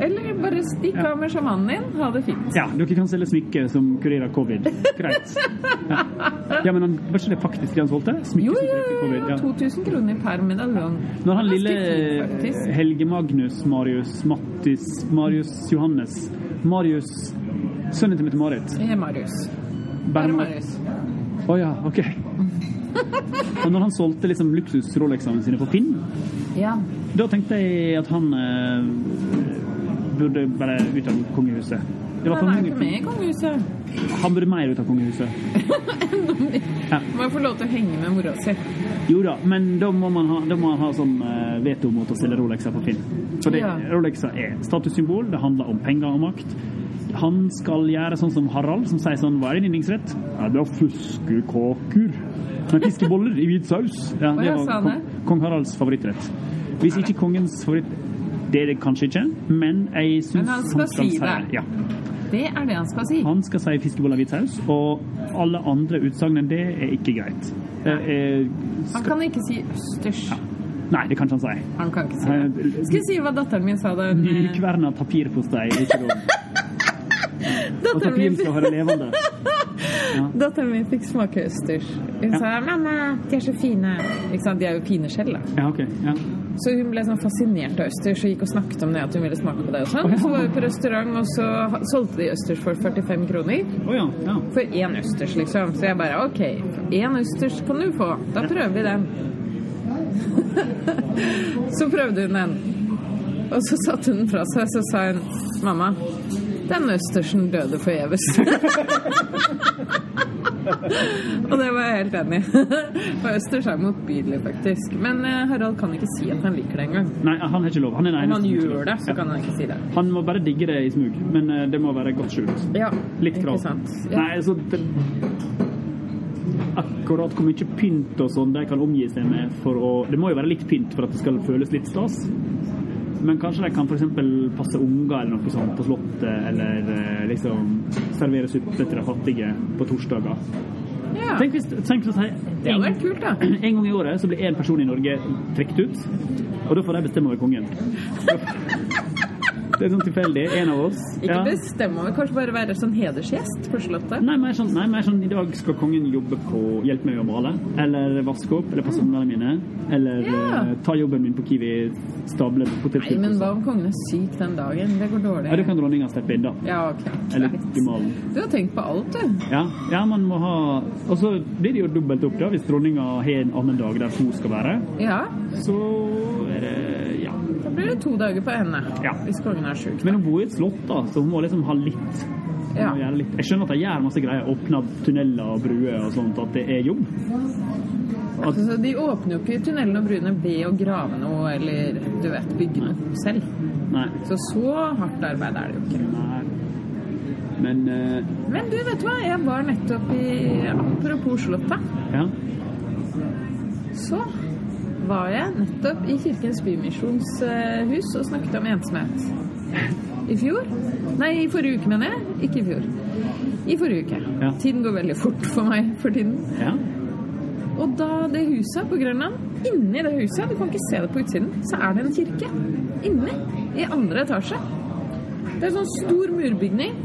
Eller bare stikk av med sjamanen din. Ha det fint. ja, dere kan selge smykker som kurerer covid. Greit. Ja, ja men han, var ikke det faktisk det han solgte? Smykker Jo, jo, jo. Ja. 2000 kroner per medaljong. Når han lille fint. Helge Magnus Marius Mattis Marius Johannes Marius Sønnen til Mette-Marit. Marius. Bare Marius. Å ja, OK. Og når han solgte liksom luksus-Rolexene sine på Finn, Ja. da tenkte jeg at han eh, burde bare ut av kongehuset. Det var Han er ikke med i kongehuset. Han burde mer ut av kongehuset. Ja. Må få lov til å henge med mora si. Jo da, men da må man ha, må man ha sånn eh, veto mot å stille Rolexer på Finn. For det, Ja. Rolexer er statussymbol, det handler om penger og makt. Han skal gjøre sånn som Harald, som sier sånn Hva er din yndlingsrett? Ja, det er fuskekaker. Nei, fiskeboller i hvit saus. Ja, det var kong, kong Haralds favorittrett. Hvis ikke kongens favoritt Det er det kanskje ikke, men jeg syns Men han skal si det. Ja. Det er det han skal si. Han skal si fiskeboller hvit saus, og alle andre utsagn enn det er ikke greit. Er, skal... Han kan ikke si østers. Nei, det kan ikke han si. Han kan ikke si det. Skal jeg si hva datteren min sa da hun eh, Nykverna papirpostei er ikke lov. Og Datteren min, skal være levende. datteren min fikk smake østers. Hun Ja. sa 'mamma, de er så fine'. Ikke sant? De er jo fine selv, da. Ja, ok. Ja. Så hun ble sånn fascinert av østers og gikk og snakket om det at hun ville smake på det. og sånn. Så var vi på restaurant, og så solgte de østers for 45 kroner. Oh, ja. ja. For én østers, liksom. Så jeg bare OK, én østers kan du få. Da prøver vi den. så prøvde hun den. Og så satte hun den fra seg, så sa hun mamma, den østersen døde forgjeves. Og det var jeg helt enig i. For østers er motbydelig, faktisk. Men eh, Harald kan ikke si at han liker det engang. Nei, han har ikke lov. Han er den Om han gjør det, så Ja. kan han ikke si det. Han må bare digge det i smug, men eh, det må være godt skjult. Ja, Litt krav. Ja. Nei, altså det, Akkurat hvor mye pynt og sånn de kan omgi seg med for å Det må jo være litt pynt for at det skal føles litt stas. Men kanskje de kan f.eks. passe unger eller noe sånt på Slottet, eller eh, liksom servere suppe til de fattige på torsdager. ja. Tenk hvis, tenk hvis jeg, Det hadde vært kult, da. En gang i året så blir én person i Norge trukket ut, og da får de bestemme over kongen. Det er sånn tilfeldig. En av oss. Ikke Ja. bestemme over, kanskje bare være sånn hedersgjest på Slottet. Nei, mer sånn, nei, mer sånn i dag skal kongen jobbe på hjelpe meg å male, eller vaske opp, eller passe ungene mine, eller Ja. eh, ta jobben min på Kiwi, stable Nei, potetgull. men hva om kongen er syk den dagen? Det går dårlig. Ja, da kan dronninga steppe inn, da. Ja, ok. Eller gemalen. Du har tenkt på alt, du. Ja, ja, man må ha Og så blir det jo dobbelt opp, da, hvis dronninga har en annen dag der hun skal være. Ja. Så er det Det to dager på henne. Ja. Hvis kongen er sjuk. Men hun bor i et slott, da, så hun må liksom ha litt. Ja. litt. Jeg skjønner at de gjør masse greier, åpner tunneler og bruer og sånt, at det er jobb. At, Altså, de åpner jo ikke tunnelene og bruene ved å grave noe eller du vet, bygge noe selv. nei. Så så hardt arbeid er det jo ikke. nei. Men uh... Men du, vet du hva? Jeg var nettopp i Apropos Slottet. ja. Så var jeg nettopp i Kirkens Bymisjons eh, hus og snakket om ensomhet. I fjor? Nei, i forrige uke, mener jeg. Ikke i fjor. I forrige uke. Ja. Tiden går veldig fort for meg for tiden. ja. Og da det huset på Grønland, inni det huset, du kan ikke se det på utsiden, så er det en kirke. Inni. I andre etasje. Det er en sånn stor murbygning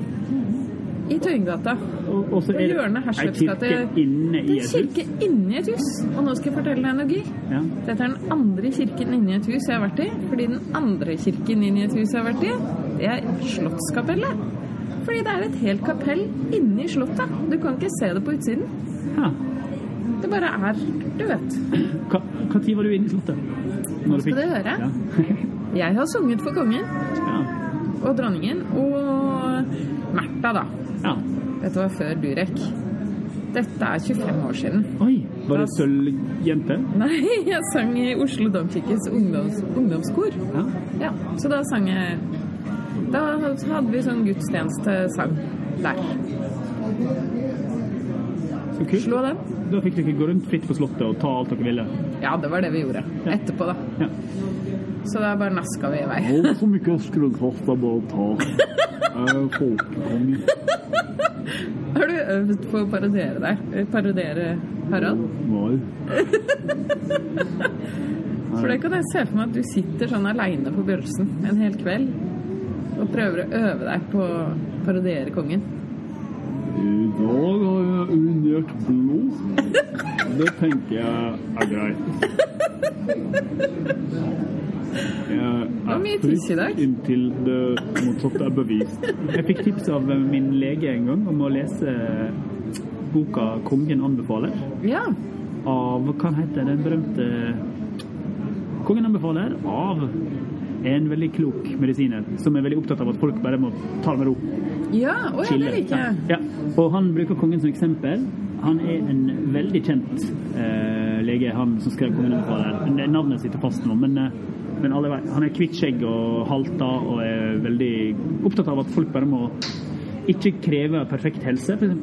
i Tøyengata. Og, og så er det hjørnet ei Herslevs kirke inne Det i er en et hus. kirke inni et hus. Og nå skal jeg fortelle deg noe. Ja. Dette er den andre kirken inni et hus jeg har vært i. Fordi den andre kirken inni et hus jeg har vært i, det er Slottskapellet. Fordi det er et helt kapell inni Slottet. Du kan ikke se det på utsiden. ja. Det bare er Du vet. Hva, tid var du inne i Slottet? Nå skal du høre. Ja. Jeg har sunget for kongen ja. og dronningen og Märtha, da. ja. Dette var før Durek. Dette er 25 år siden. Oi, var det sølvjente? Nei, jeg sang i Oslo Domkirkes ungdoms, ungdomskor. Ja. Ja, så da sang jeg Da hadde vi sånn gudstjenestesang der. Så kult. Slå den. Da fikk dere gå rundt fritt på Slottet og ta alt dere ville. Ja, det var det vi gjorde. Ja. Etterpå, da. Ja. Så da bare naska vi i vei. Alt som ikke er skrudd fast, er bare å ta. Jeg er folkekonge. Har du øvd på å parodiere deg? Parodiere Harald? Nei. For det kan jeg se for meg at du sitter sånn aleine på Bjølsen en hel kveld og prøver å øve deg på å parodiere kongen. I dag har jeg urinert blod. Det tenker jeg er greit. Jeg var mye tiss i dag. inntil det motsatte er bevist. Jeg fikk tips av min lege en gang om å lese boka 'Kongen anbefaler' Ja. av Hva heter den berømte Kongen anbefaler av en veldig klok medisiner som er veldig opptatt av at folk bare må ta det med ro. Ja, å ja, Chille. det liker jeg. Ja. Og han bruker kongen som eksempel. Han er en veldig kjent eh, lege, han som skrev 'Kongen anbefaler'. Navnet sitter fast nå, men, eh, men alle vet, han er kvitt skjegg og halta og er veldig opptatt av at folk bare må ikke krever perfekt helse, f.eks.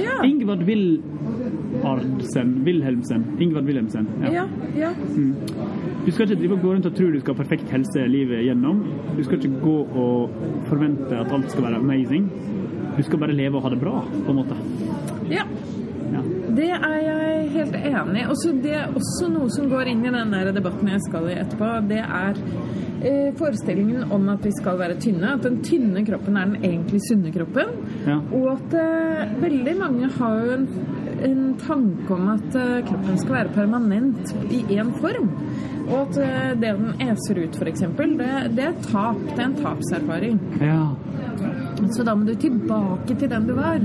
Ja. Ingvard Willardsen Wilhelmsen. Ingvard Wilhelmsen. Ja, ja. Du skal ikke drive og gå rundt og tro du skal ha perfekt helse livet gjennom. Du skal ikke gå og forvente at alt skal være amazing. Du skal bare leve og ha det bra, på en måte. ja. Ja. Det er jeg helt enig i. Det er også noe som går inn i den der debatten jeg skal i etterpå. Det er forestillingen om at vi skal være tynne. At den tynne kroppen er den egentlig sunne kroppen. Ja. Og at eh, veldig mange har jo en, en tanke om at eh, kroppen skal være permanent i én form. Og at eh, det den eser ut, f.eks., det, det er tap. Det er en tapserfaring. ja. Så da må du tilbake til den du var.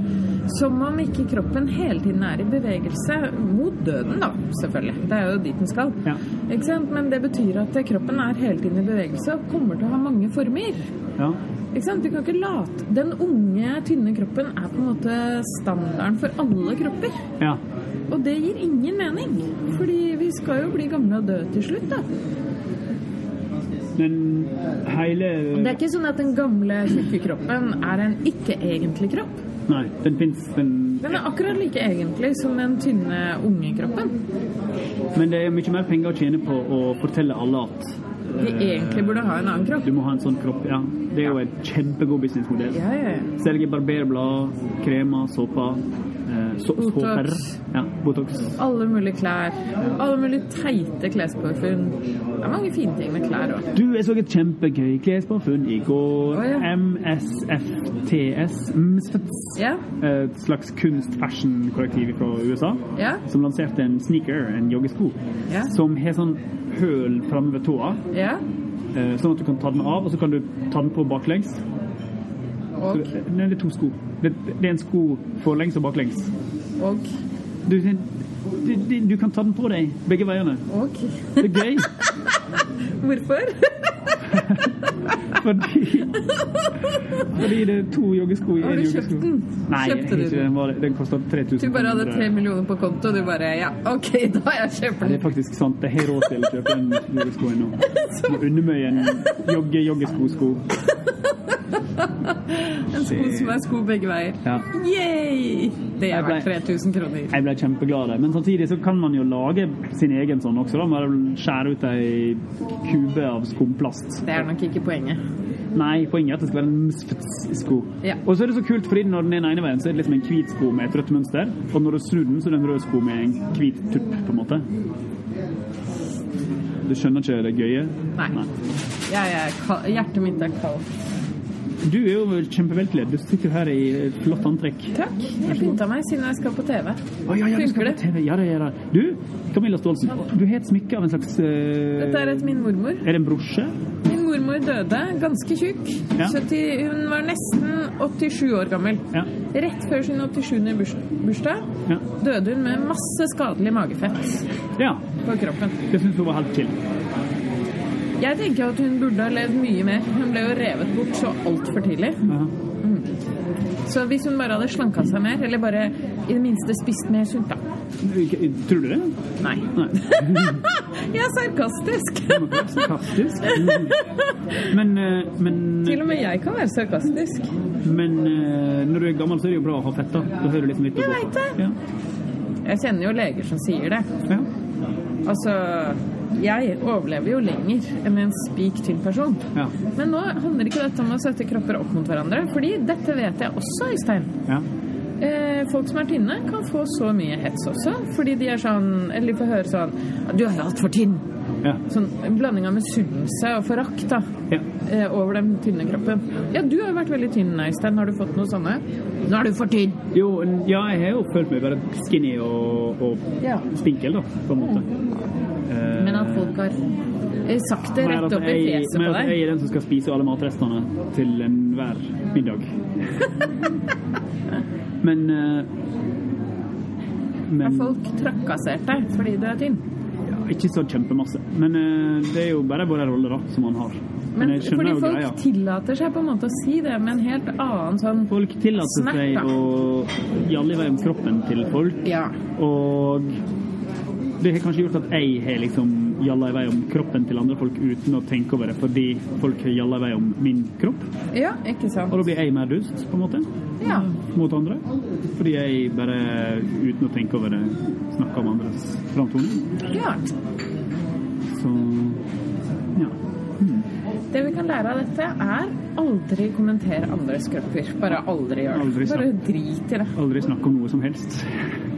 Som om ikke kroppen hele tiden er i bevegelse. Mot døden, da, selvfølgelig. Det er jo dit den skal. Ja. Ikke sant? Men det betyr at kroppen er hele tiden i bevegelse og kommer til å ha mange former. ja. Ikke sant? Du kan ikke late Den unge, tynne kroppen er på en måte standarden for alle kropper. ja. Og det gir ingen mening. Fordi vi skal jo bli gamle og dø til slutt, da. Men hele Det er ikke sånn at den gamle, tjukke kroppen er en ikke-egentlig kropp. Nei, den fins, den Den er akkurat like egentlig som den tynne, unge kroppen. Men det er mye mer penger å tjene på å fortelle alle at Vi egentlig burde ha en annen kropp. du må ha en sånn kropp. Ja, det er jo en kjempegod businessmodell. Ja, ja, ja. Selge barberblad, kremer, såper. Eh, Botox. Ja, Botox. Alle mulige klær. Alle mulige teite klespåfunn. Det er mange fine ting med klær òg. Du, jeg så et kjempegøy klespåfunn i går. Oh, ja. MSFTS. MSFTS. Ja, Et slags kunst-fashion-kollektiv fra USA. ja, Som lanserte en sneaker, en joggesko, Ja. som har sånn høl framme ved tåa. ja. eh, Sånn at du kan ta den av, og så kan du ta den på baklengs. Så Og, det, nei, det er to sko. Det, det er en sko forlengs og baklengs. Og, Du, du, du kan ta den på deg begge veiene. og. Det er gøy. Hvorfor? Fordi, fordi det er to joggesko i Har du kjøpt den? Nei, Kjøpte ikke, den? den, var, den kosta 3000 Du bare hadde tre millioner på konto, og du bare Ja, OK, da jeg kjøper Ja, det er faktisk sant. Jeg har råd til å kjøpe en joggesko nå. Unne meg en jogge-joggesko-sko. En sko som er sko begge veier. Ja. Yay! Det er Jeg verdt 3000 kroner. Jeg ble kjempeglad av det. Men samtidig så kan man jo lage sin egen sånn også. da. Skjære ut ei kube av skumplast. Det er nok ikke poenget. Nei, poenget er at det skal være en Misfits-sko. Ja. Og så er det så kult, fordi når den er den ene veien, så er det liksom en hvit sko med et rødt mønster. Og når du snur den, så er det en rød sko med en hvit tupp, på en måte. Du skjønner ikke det gøye? Nei. Jeg er kald. Hjertet mitt er kaldt. Du er jo kjempevelkledd. Du sitter jo her i et flott antrekk. Takk. Jeg pynta meg siden jeg skal på TV. Oh, ja, ja, Funker det? TV. Ja, det gjør det. Du, Camilla Stålsen, du har et smykke av en slags uh... Dette er et min mormor. Er det en brosje? Min mormor døde ganske tjukk. Ja. 70, hun var nesten 87 år gammel. Ja. Rett før sin 87. burs bursdag Ja. døde hun med masse skadelig magefett ja. på kroppen. Det syns hun var helt chill. Jeg tenker at hun burde ha levd mye mer. Hun ble jo revet bort så altfor tidlig. Aha. Så hvis hun bare hadde slanka seg mer, eller bare i det minste spist mer sunt, da. Tror du det? Nei. Nei. Jeg er sarkastisk. Sarkastisk. Men, eh, men, Til og med jeg kan være sarkastisk. men eh, når du er gammel, så er det jo bra å ha fett. Da Da hører du liksom litt Jeg veit vet det. Ja. Jeg kjenner jo leger som sier det. Ja. Altså jeg overlever jo lenger enn en spik tynn person. Ja. Men nå handler ikke dette om å sette kropper opp mot hverandre, fordi dette vet jeg også, Øystein. Ja. Eh, folk som er tynne, kan få så mye hets også, fordi de er sånn Eller de får høre sånn «Ja, 'Du er altfor tynn'. Ja. Sånn en blanding av misunnelse og forakt da, Ja. eh, over den tynne kroppen. Ja, du har jo vært veldig tynn, Øystein. Har du fått noe sånne? Nå er du for tynn! Jo, ja, jeg har jo følt meg bare skinny og, og Ja. spinkel, da, på en måte. Eh, Men at folk har eh, sagt det rett opp i fjeset på mer Men at. Jeg er den som skal spise alle matrestene til enhver middag. Men men Har folk trakassert deg fordi du er tynn? ja, Ikke så kjempemasse. Men eh, det er jo bare våre roller da, som man har. Men, Men fordi folk greia. tillater seg på en måte å si det med en helt annen sånn Folk tillater Snert, seg å gjalle i vei om kroppen til folk. Ja. Og det har kanskje gjort at jeg har liksom jalla i vei om kroppen til andre folk uten å tenke over det, fordi folk har jalla i vei om min kropp. ja, ikke sant? Og da blir jeg mer dust, på en måte, Ja. mot andre. Fordi jeg bare, uten å tenke over det, snakker om andres framtoning. Ja. Så ja. Det vi kan lære av dette, er aldri kommentere andres kropper. Bare aldri gjør det. Aldri Bare drit i det. Aldri snakk om noe som helst.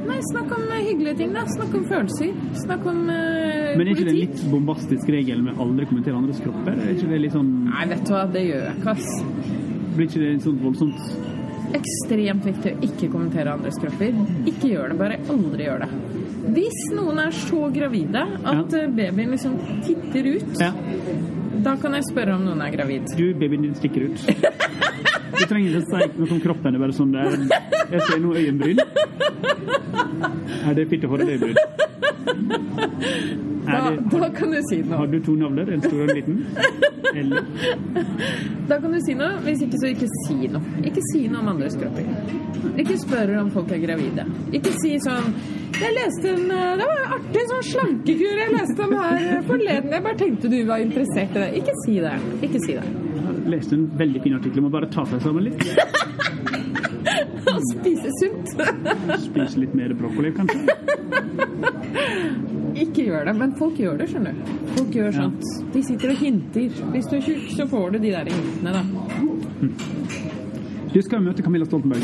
Nei, snakk om eh, hyggelige ting, da. Snakk om følelser. Snakk om politikk Men er ikke det en litt bombastisk regel med aldri kommentere andres kropper? Er ikke det litt sånn Nei, vet du hva, det gjør jeg ikke, ass. Blir ikke det litt sånn voldsomt Ekstremt viktig å ikke kommentere andres kropper. Ikke gjør det, bare aldri gjør det. Hvis noen er så gravide at Ja. eh, babyen liksom titter ut, Ja. da kan jeg spørre om noen er gravid. Du, babyen din stikker ut. Du trenger ikke si noe om kroppen. Det er bare sånn det er. Jeg ser noe øyenbryn. Er det fitte for et øyebryn? Da, da kan du si noe. har du to navler? En stor og en liten? Eller Da kan du si noe, hvis ikke så ikke si noe. Ikke si noe om andres kropper. Ikke spør om folk er gravide. Ikke si sånn Jeg leste en eh, Det var en artig sånn slankekur jeg leste om her forleden. Jeg bare tenkte du var interessert i det. Ikke si det. Ikke si det. Har en veldig fin artikkel. Må bare ta seg sammen litt. Og spise sunt. Spise litt mer brokkoli, kanskje. Ikke gjør det. Men folk gjør det, skjønner du. Folk gjør Ja. De sitter og hinter. Hvis du er tjukk, så får du de der hintene, da. Du skal jo møte Camilla Stoltenberg.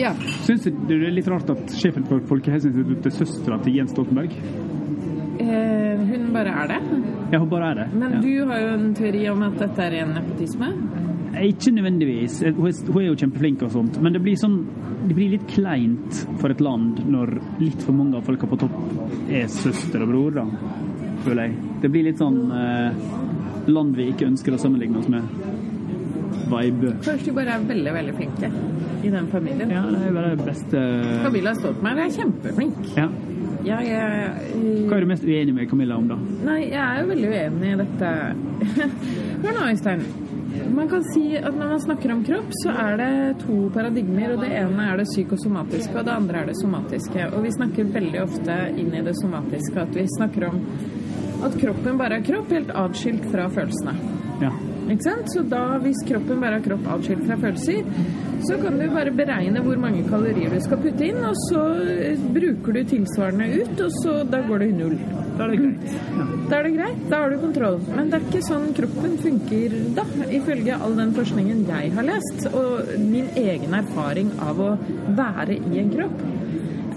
Ja. Syns du det er litt rart at sjefen for Folkehelseinstituttet er søstera til Jens Stoltenberg? Eh, hun bare er det. Ja, hun bare er det. Men ja. du har jo en teori om at dette er en nepotisme. Ikke nødvendigvis. Er, hun er jo kjempeflink og sånt, men det blir sånn det blir litt kleint for et land når litt for mange av folka på topp er søster og bror, da, føler jeg. Det blir litt sånn eh, land vi ikke ønsker å sammenligne oss med. Vibe. Kanskje de bare er veldig, veldig flinke i den familien. Ja, det er bare det beste Camilla Stoltenberg er kjempeflink. Ja. Ja, jeg, Hva er du mest uenig med Camilla om, da? Nei, jeg er jo veldig uenig i dette. Hør nå, Øystein. Man kan si at når man snakker om kropp, så er det to paradigmer. og Det ene er det psykosomatiske, og det andre er det somatiske. Og vi snakker veldig ofte inn i det somatiske. At vi snakker om at kroppen bare er kropp, helt atskilt fra følelsene. Ja. Ikke sant? Så da, hvis kroppen bare er kropp atskilt fra følelser, så kan du bare beregne hvor mange kalorier du skal putte inn, og så eh, bruker du tilsvarende ut, og så da går det i null. Da er det greit. Ja. Da er det greit, da har du kontroll. Men det er ikke sånn kroppen funker da, ifølge all den forskningen jeg har lest, og min egen erfaring av å være i en kropp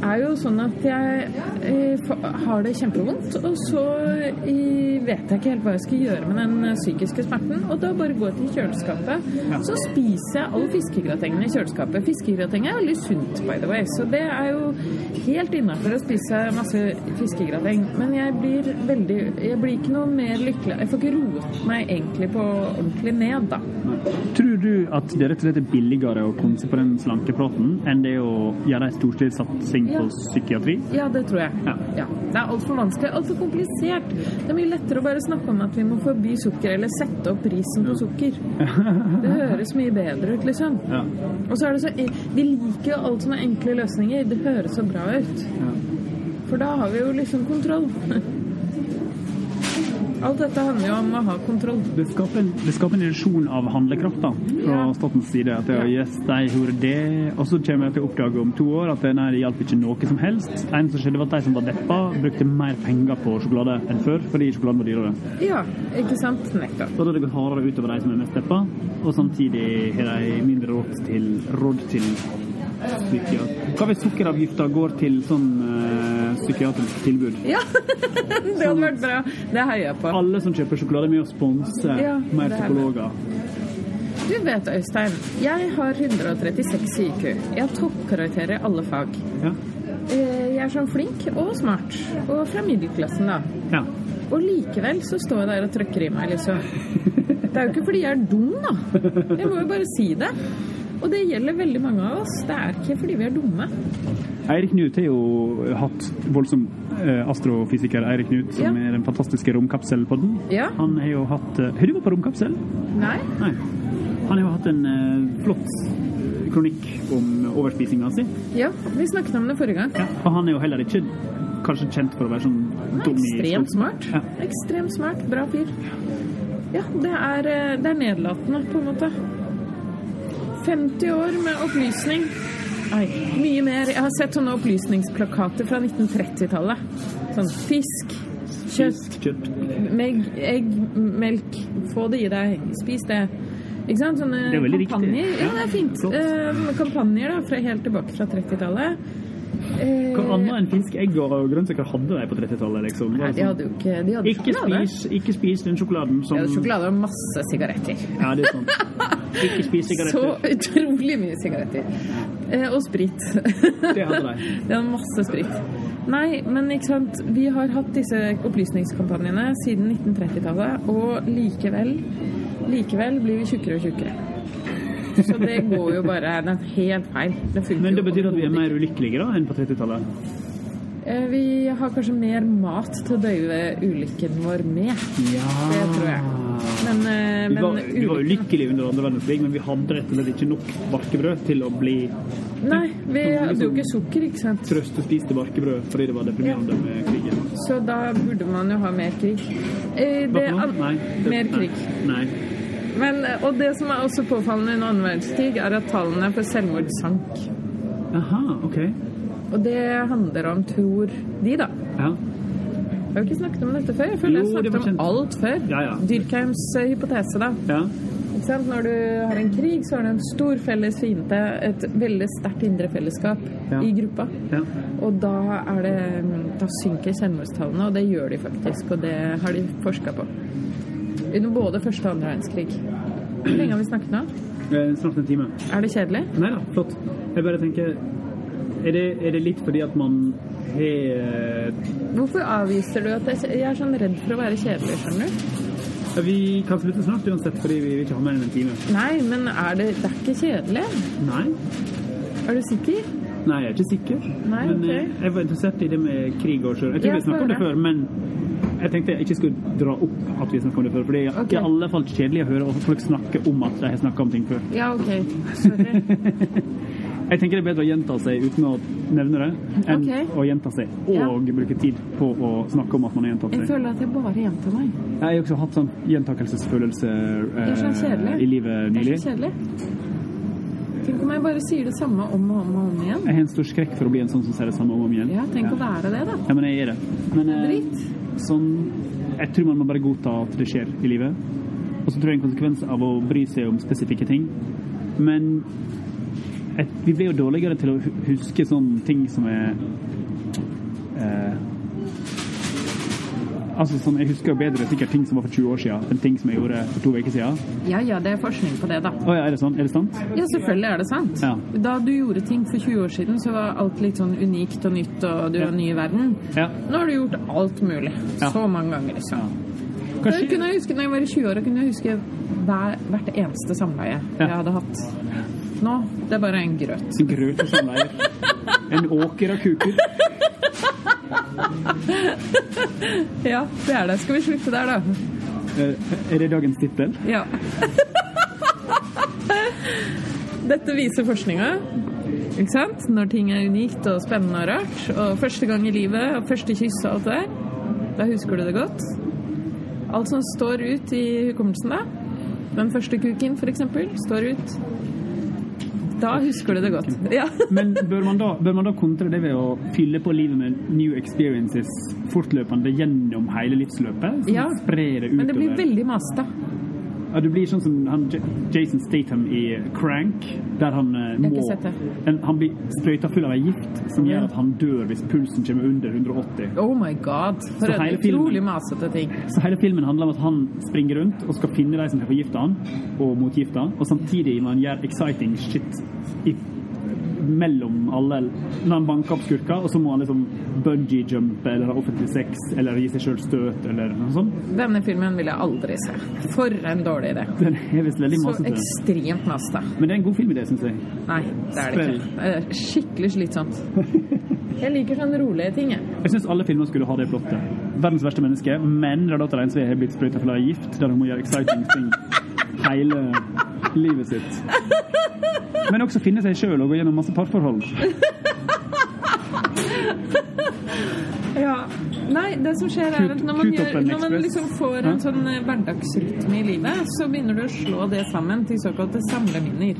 er jo sånn at jeg eh, har det kjempevondt, og så eh, vet jeg ikke helt hva jeg skal gjøre med den eh, psykiske smerten, og da bare går jeg til kjøleskapet. Så spiser jeg all fiskegratengen i kjøleskapet. Fiskegrateng er veldig sunt, by the way, så det er jo helt innafor å spise masse fiskegrateng. Men jeg blir veldig Jeg blir ikke noe mer lykkelig. Jeg får ikke roet meg egentlig på ordentlig ned, da. Tror du at det rett og slett er billigere å komme seg på den slankepraten enn det å gjøre ei storstilt satsing Ja. på psykiatri? Ja, det tror jeg. Ja. Det er altfor vanskelig, altfor komplisert. Det er mye lettere å bare snakke om at vi må forby sukker, eller sette opp prisen på sukker. Det høres mye bedre ut, liksom. Ja. Og så er det så Vi liker jo alt som er enkle løsninger. Det høres så bra ut. ja. For da har vi jo liksom kontroll. Alt dette handler jo om å ha kontroll. Det skaper, en, det skaper en illusjon av handlekraft da, fra Ja. statens side. At ja. Yes, de gjorde det, og så kommer jeg til å oppdage om to år at det, nei, det hjalp ikke noe som helst. En som skjedde, var at de som var deppa, brukte mer penger på sjokolade enn før fordi sjokoladen var dyrere. Ja, ikke sant? Nettopp. Da hadde det gått hardere utover de som er mest deppa, og samtidig har de mindre råd til, råd til Hva hvis sukkeravgifta går til sånn eh, psykiatrisk tilbud? Ja, det hadde vært bra. Det heier jeg på. Alle som kjøper sjokolade, er med å sponse Ja, mer er psykologer. Du vet, Øystein, jeg har 136 IQ. Jeg har toppkarakterer i alle fag. Ja. Eh, Jeg er sånn flink og smart, og fra middelklassen, da. ja. Og likevel så står jeg der og trykker i meg, liksom. Det er jo ikke fordi jeg er dum, da. Jeg må jo bare si det. Og det gjelder veldig mange av oss. Det er ikke fordi vi er dumme. Eirik Knut har jo hatt voldsom eh, astrofysiker Eirik Knut, som Ja. er den fantastiske romkapselpodden. Ja? Han har jo hatt eh, Har du vært på romkapsel? Nei? Nei. Han har jo hatt en eh, flott kronikk om overspisinga si. Ja, vi snakket om det forrige gang. Ja. Og han er jo heller ikke kanskje kjent for å være sånn dum i Ekstremt smart. Ja. Ekstremt smart. Bra fyr. Ja, det er, eh, det er nedlatende, på en måte. 50 år med opplysning. Nei, mye mer. Jeg har sett sånne opplysningsplakater fra 1930-tallet. Sånn fisk, kjøtt, Fisk, kjøtt. Meg, egg, melk. Få det i deg. Spis det. Ikke sant? Sånne Det er veldig riktig. kampanjer. Ja, Ja, det er fint. Eh, kampanjer da, fra helt tilbake fra 30-tallet. Eh, Hva annet enn fisk, egg og grønnsaker hadde de på 30-tallet? Liksom? Nei, de hadde jo ikke De hadde Ikke spis, ikke spis den sjokoladen som ja, sjokolade og masse sigaretter. Ja, det er sant. Ikke spis sigaretter. Så utrolig mye sigaretter. Eh, og sprit. Det hadde de. Det hadde masse sprit. Nei, men ikke sant. Vi har hatt disse opplysningskampanjene siden 1930-tallet, og likevel Likevel blir vi tjukkere og tjukkere. Så det går jo bare er helt feil. Det Men det betyr at vi er mer ulykkelige da enn på 30-tallet? Eh, Vi har kanskje mer mat til å døyve ulykken vår med. Ja. Det tror jeg. Men, men Vi var, vi var ulykkelige under andre verdenskrig, men vi hadde rett og slett ikke nok barkebrød til å bli Nei, vi hadde jo ikke sukker, ikke sant. trøstespiste barkebrød fordi det var deprimerende med krigen. Så da burde man jo ha mer krig. Eh, Det, Nei. det- mer krig. Nei. Men, og det som er også påfallende under annen verdenskrig, er at tallene for selvmord sank. Aha, OK. Og det handler om, tror de, da. Ja. Jeg har jo ikke snakket om dette før. Jeg føler jeg Jo, har snakket om kjent. alt før. Ja, ja. Dyrkheims eh, hypotese, da. ja. Når du har en krig, så har du en stor felles fiende, et veldig sterkt indre fellesskap Ja. i gruppa. ja. Og da, er det, da synker selvmordstallene, og det gjør de faktisk. Og det har de forska på. Under både første og andre verdenskrig. Hvor lenge har vi snakket nå? Eh, Snart en time. Er det kjedelig? Nei da, flott. Jeg bare tenker Er det, er det litt fordi at man har eh, Hvorfor avviser du at jeg, jeg er sånn redd for å være kjedelig, skjønner du? ja, Vi kan slutte snart uansett, fordi vi vil ikke ha mer enn en time. Nei, men er det, det er ikke kjedelig? Nei. Er du sikker? Nei, jeg er ikke sikker. Nei, men eh, jeg var interessert i det med krig og sjø. Jeg tror Ja, vi snakket om det før, men jeg tenkte jeg ikke skulle dra opp at vi snakket om det før. For det er okay. i alle fall kjedelig å høre folk snakke om at de har snakka om ting før. Ja, OK. Sorry. Jeg tenker det er bedre å gjenta seg uten å nevne det, enn okay. å gjenta seg og Ja. bruke tid på å snakke om at man har gjentatt Jeg føler at jeg bare gjentar meg. Jeg har også hatt sånn gjentakelsesfølelse eh, i livet nylig. Det er så kjedelig. Tenk om jeg bare sier det samme om og om og om igjen. Jeg har en stor skrekk for å bli en sånn som sier det samme om og om igjen. Ja, tenk å være det, da. Ja, men jeg er det. Men eh, sånn Jeg tror man må bare godta at det skjer i livet. Og så tror jeg en konsekvens av å bry seg om spesifikke ting. Men et, vi blir jo dårligere til å huske sånne ting som er eh, Altså, sånn, Jeg husker jo bedre sikkert ting som var for 20 år siden, enn ting som jeg gjorde for to uker siden. Ja ja, det er forskning på det, da. Oh, ja, er det sånn? Er det sant? Ja, selvfølgelig er det sant. Ja. Da du gjorde ting for 20 år siden, så var alt litt sånn unikt og nytt, og du Ja. er ny i verden. Ja. Nå har du gjort alt mulig. Så mange ganger, liksom. Kanskje kunne jeg huske, når jeg var i 20 år, kunne jeg huske hver, hvert eneste samleie jeg hadde hatt. Nå, det er bare en grøt. En grøt samleier En åker av kuker. Ja, det er det. Skal vi slutte der, da? Eh, Er det dagens tittel? Ja. Dette viser forskninga. Ikke sant? Når ting er unikt og spennende og rart. Og første gang i livet, og første kyss og alt det der. Da husker du det godt. Alt som står ut i hukommelsen da. Den første kuken, eksempel, står ut. Da husker du det godt. Ja. Men bør man, da, bør man da kontre det ved å fylle på livet med new experiences fortløpende gjennom hele livsløpet? Ja. Det utover? Men det blir veldig masete. Ja, du blir sånn som han, Jason Statham i Crank, der han eh, må. En, Han blir sprøyta full av ei gift som gjør at han dør hvis pulsen kommer under 180. Oh my god. For en utrolig masete ting. Så hele filmen handler om at han springer rundt og skal finne de som har forgifta han, og motgifta han, og samtidig må han gjøre exciting shit i, mellom alle Når han banker opp skurker, og så må han liksom bungee-jumpe eller ha offentlig sex eller gi seg sjøl støt eller noe sånt. Denne filmen vil jeg aldri se. For en dårlig idé. Den er visst veldig Så masete. ekstremt masete. Men det er en god filmidé, syns jeg. Nei, det er det ikke. Det er skikkelig slitsomt. Jeg liker sånne rolige ting, jeg. Jeg syns alle filmer skulle ha det plottet. Verdens verste menneske, men Radata Reinsve har blitt sprøyta full av gift, der hun må gjøre exciting ting hele livet sitt. Men også finne seg sjøl og gå gjennom masse parforhold. Ja. Nei, det som skjer er at når man, gjør, når man liksom får en sånn eh, hverdagsrytme i livet, så begynner du å slå det sammen til såkalte samleminner.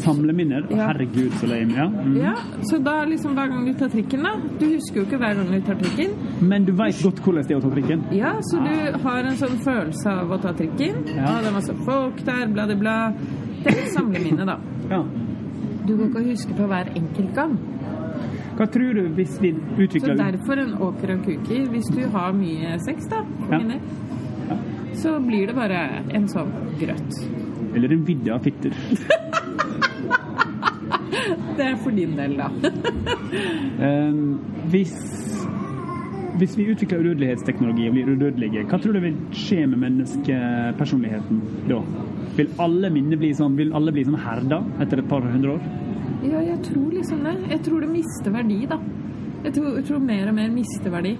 Samleminner. Ja. Herregud, så lame. Ja. Mm. Ja, så da liksom hver gang du tar trikken, da Du husker jo ikke hver gang du tar trikken. Men du veit godt hvordan det er å ta trikken. Ja, så du har en sånn følelse av å ta trikken. Ja. Ja. det er masse folk der, bla, bla, bla. Det er et samleminne, da. Ja. Du kan ikke huske på hver enkelt gang. Hva tror du hvis vi utvikler Så derfor en åker og kuker. Hvis du har mye sex, da, på Ja. så blir det bare en sånn grøt. Eller en vidde av fitter? Det er for din del, da. Um, hvis hvis vi utvikler udødelighetsteknologi og blir udødelige, hva tror du vil skje med menneskepersonligheten da? Vil alle minner bli sånn, vil alle bli sånn herda etter et par hundre år? Ja, jeg tror liksom det. Jeg tror det mister verdi, da. Jeg tror, jeg tror mer og mer mister verdi.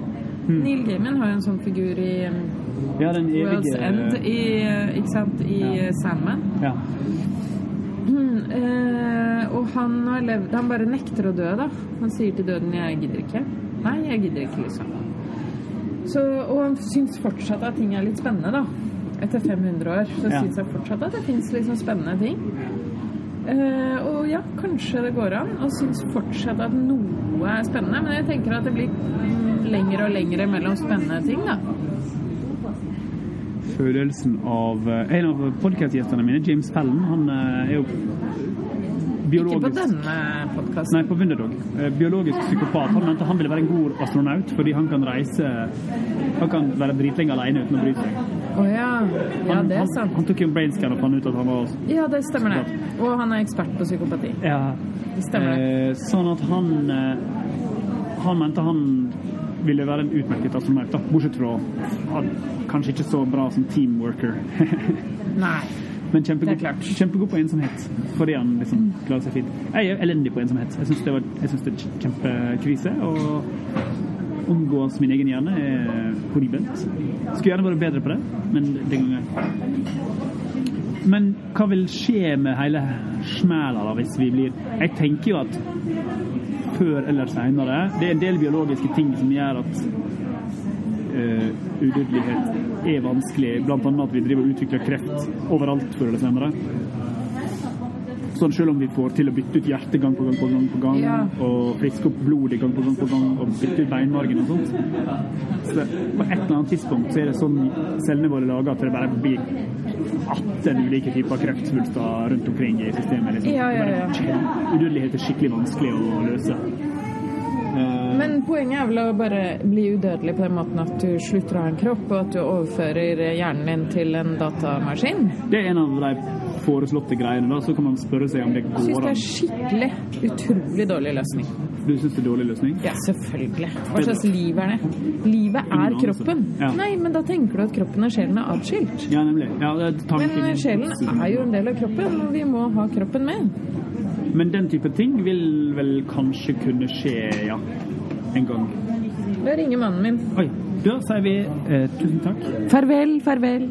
Neil Gaiman har jo en sånn figur i um, Ja, den World's End, i, uh, ikke sant, i Ja. uh, Sandman. Ja. Mm, eh, og han har levd Han bare nekter å dø, da. Han sier til døden 'jeg gidder ikke'. Nei, jeg gidder ikke, liksom. Så, og han syns fortsatt at ting er litt spennende, da. Etter 500 år så Ja. syns han fortsatt at det fins liksom spennende ting. Uh, og ja, kanskje det går an. Og syns fortsatt at noe er spennende. Men jeg tenker at det blir mm, lengre og lengre mellom spennende ting, da. Følelsen av eh, En av podkastgjestene mine, James Fellen, han eh, er jo Ikke på denne podkasten. Nei, på Wunderdog. Eh, Biologisk psykopat. Han mente han ville være en god astronaut fordi han kan reise Han kan være dritlenge alene uten å bry seg. Å ja. Ja, det er han, sant. han tok jo en brainscan og fant ut at han var Ja, det stemmer det. Og han er ekspert på psykopati. Ja. Det stemmer det. Eh, sånn at han eh, Han mente han ville være en utmerket astronaut, da. bortsett fra han, kanskje ikke så bra som teamworker. Nei. Men kjempegod, klart. kjempegod på ensomhet, fordi han liksom klarer seg fint. Jeg er elendig på ensomhet. Jeg syns det, var- jeg synes det er kjempekrise. Og omgås min egen hjerne er horribelt. Skulle gjerne vært bedre på det, men den gangen Men hva vil skje med hele smæla da, hvis vi blir Jeg tenker jo at før eller seinere Det er en del biologiske ting som gjør at uh, udødelighet er vanskelig, annet at vi driver og utvikler kreft overalt før eller senere. Sånn selv om vi får til å bytte ut hjertet gang på gang på gang, på gang Ja. og friske opp blodet gang på gang på gang, og bytte ut beinmargen og sånt. Så det, på et eller annet tidspunkt så er det sånn cellene våre lager at det bare blir 18 ulike typer kreftsvulster rundt omkring i systemet. Liksom. Ja, ja, ja. Udødelighet er skikkelig vanskelig å løse. Eh, Men poenget er vel å bare bli udødelig på den måten at du slutter å ha en kropp, og at du overfører hjernen din til en datamaskin. det er en av de foreslåtte greiene. da, Så kan man spørre seg om det Jeg syns det er skikkelig utrolig dårlig løsning. Du syns det er dårlig løsning? Ja, selvfølgelig. Hva slags liv er det? Livet er kroppen. Ja. Nei, men da tenker du at kroppen og sjelen er atskilt. Ja, nemlig. Ja, det. Men sjelen er jo en del av kroppen, og vi må ha kroppen med. Men den type ting vil vel kanskje kunne skje, ja. En gang. Da ringer mannen min. Oi. Da sier vi eh, tusen takk. Farvel, farvel.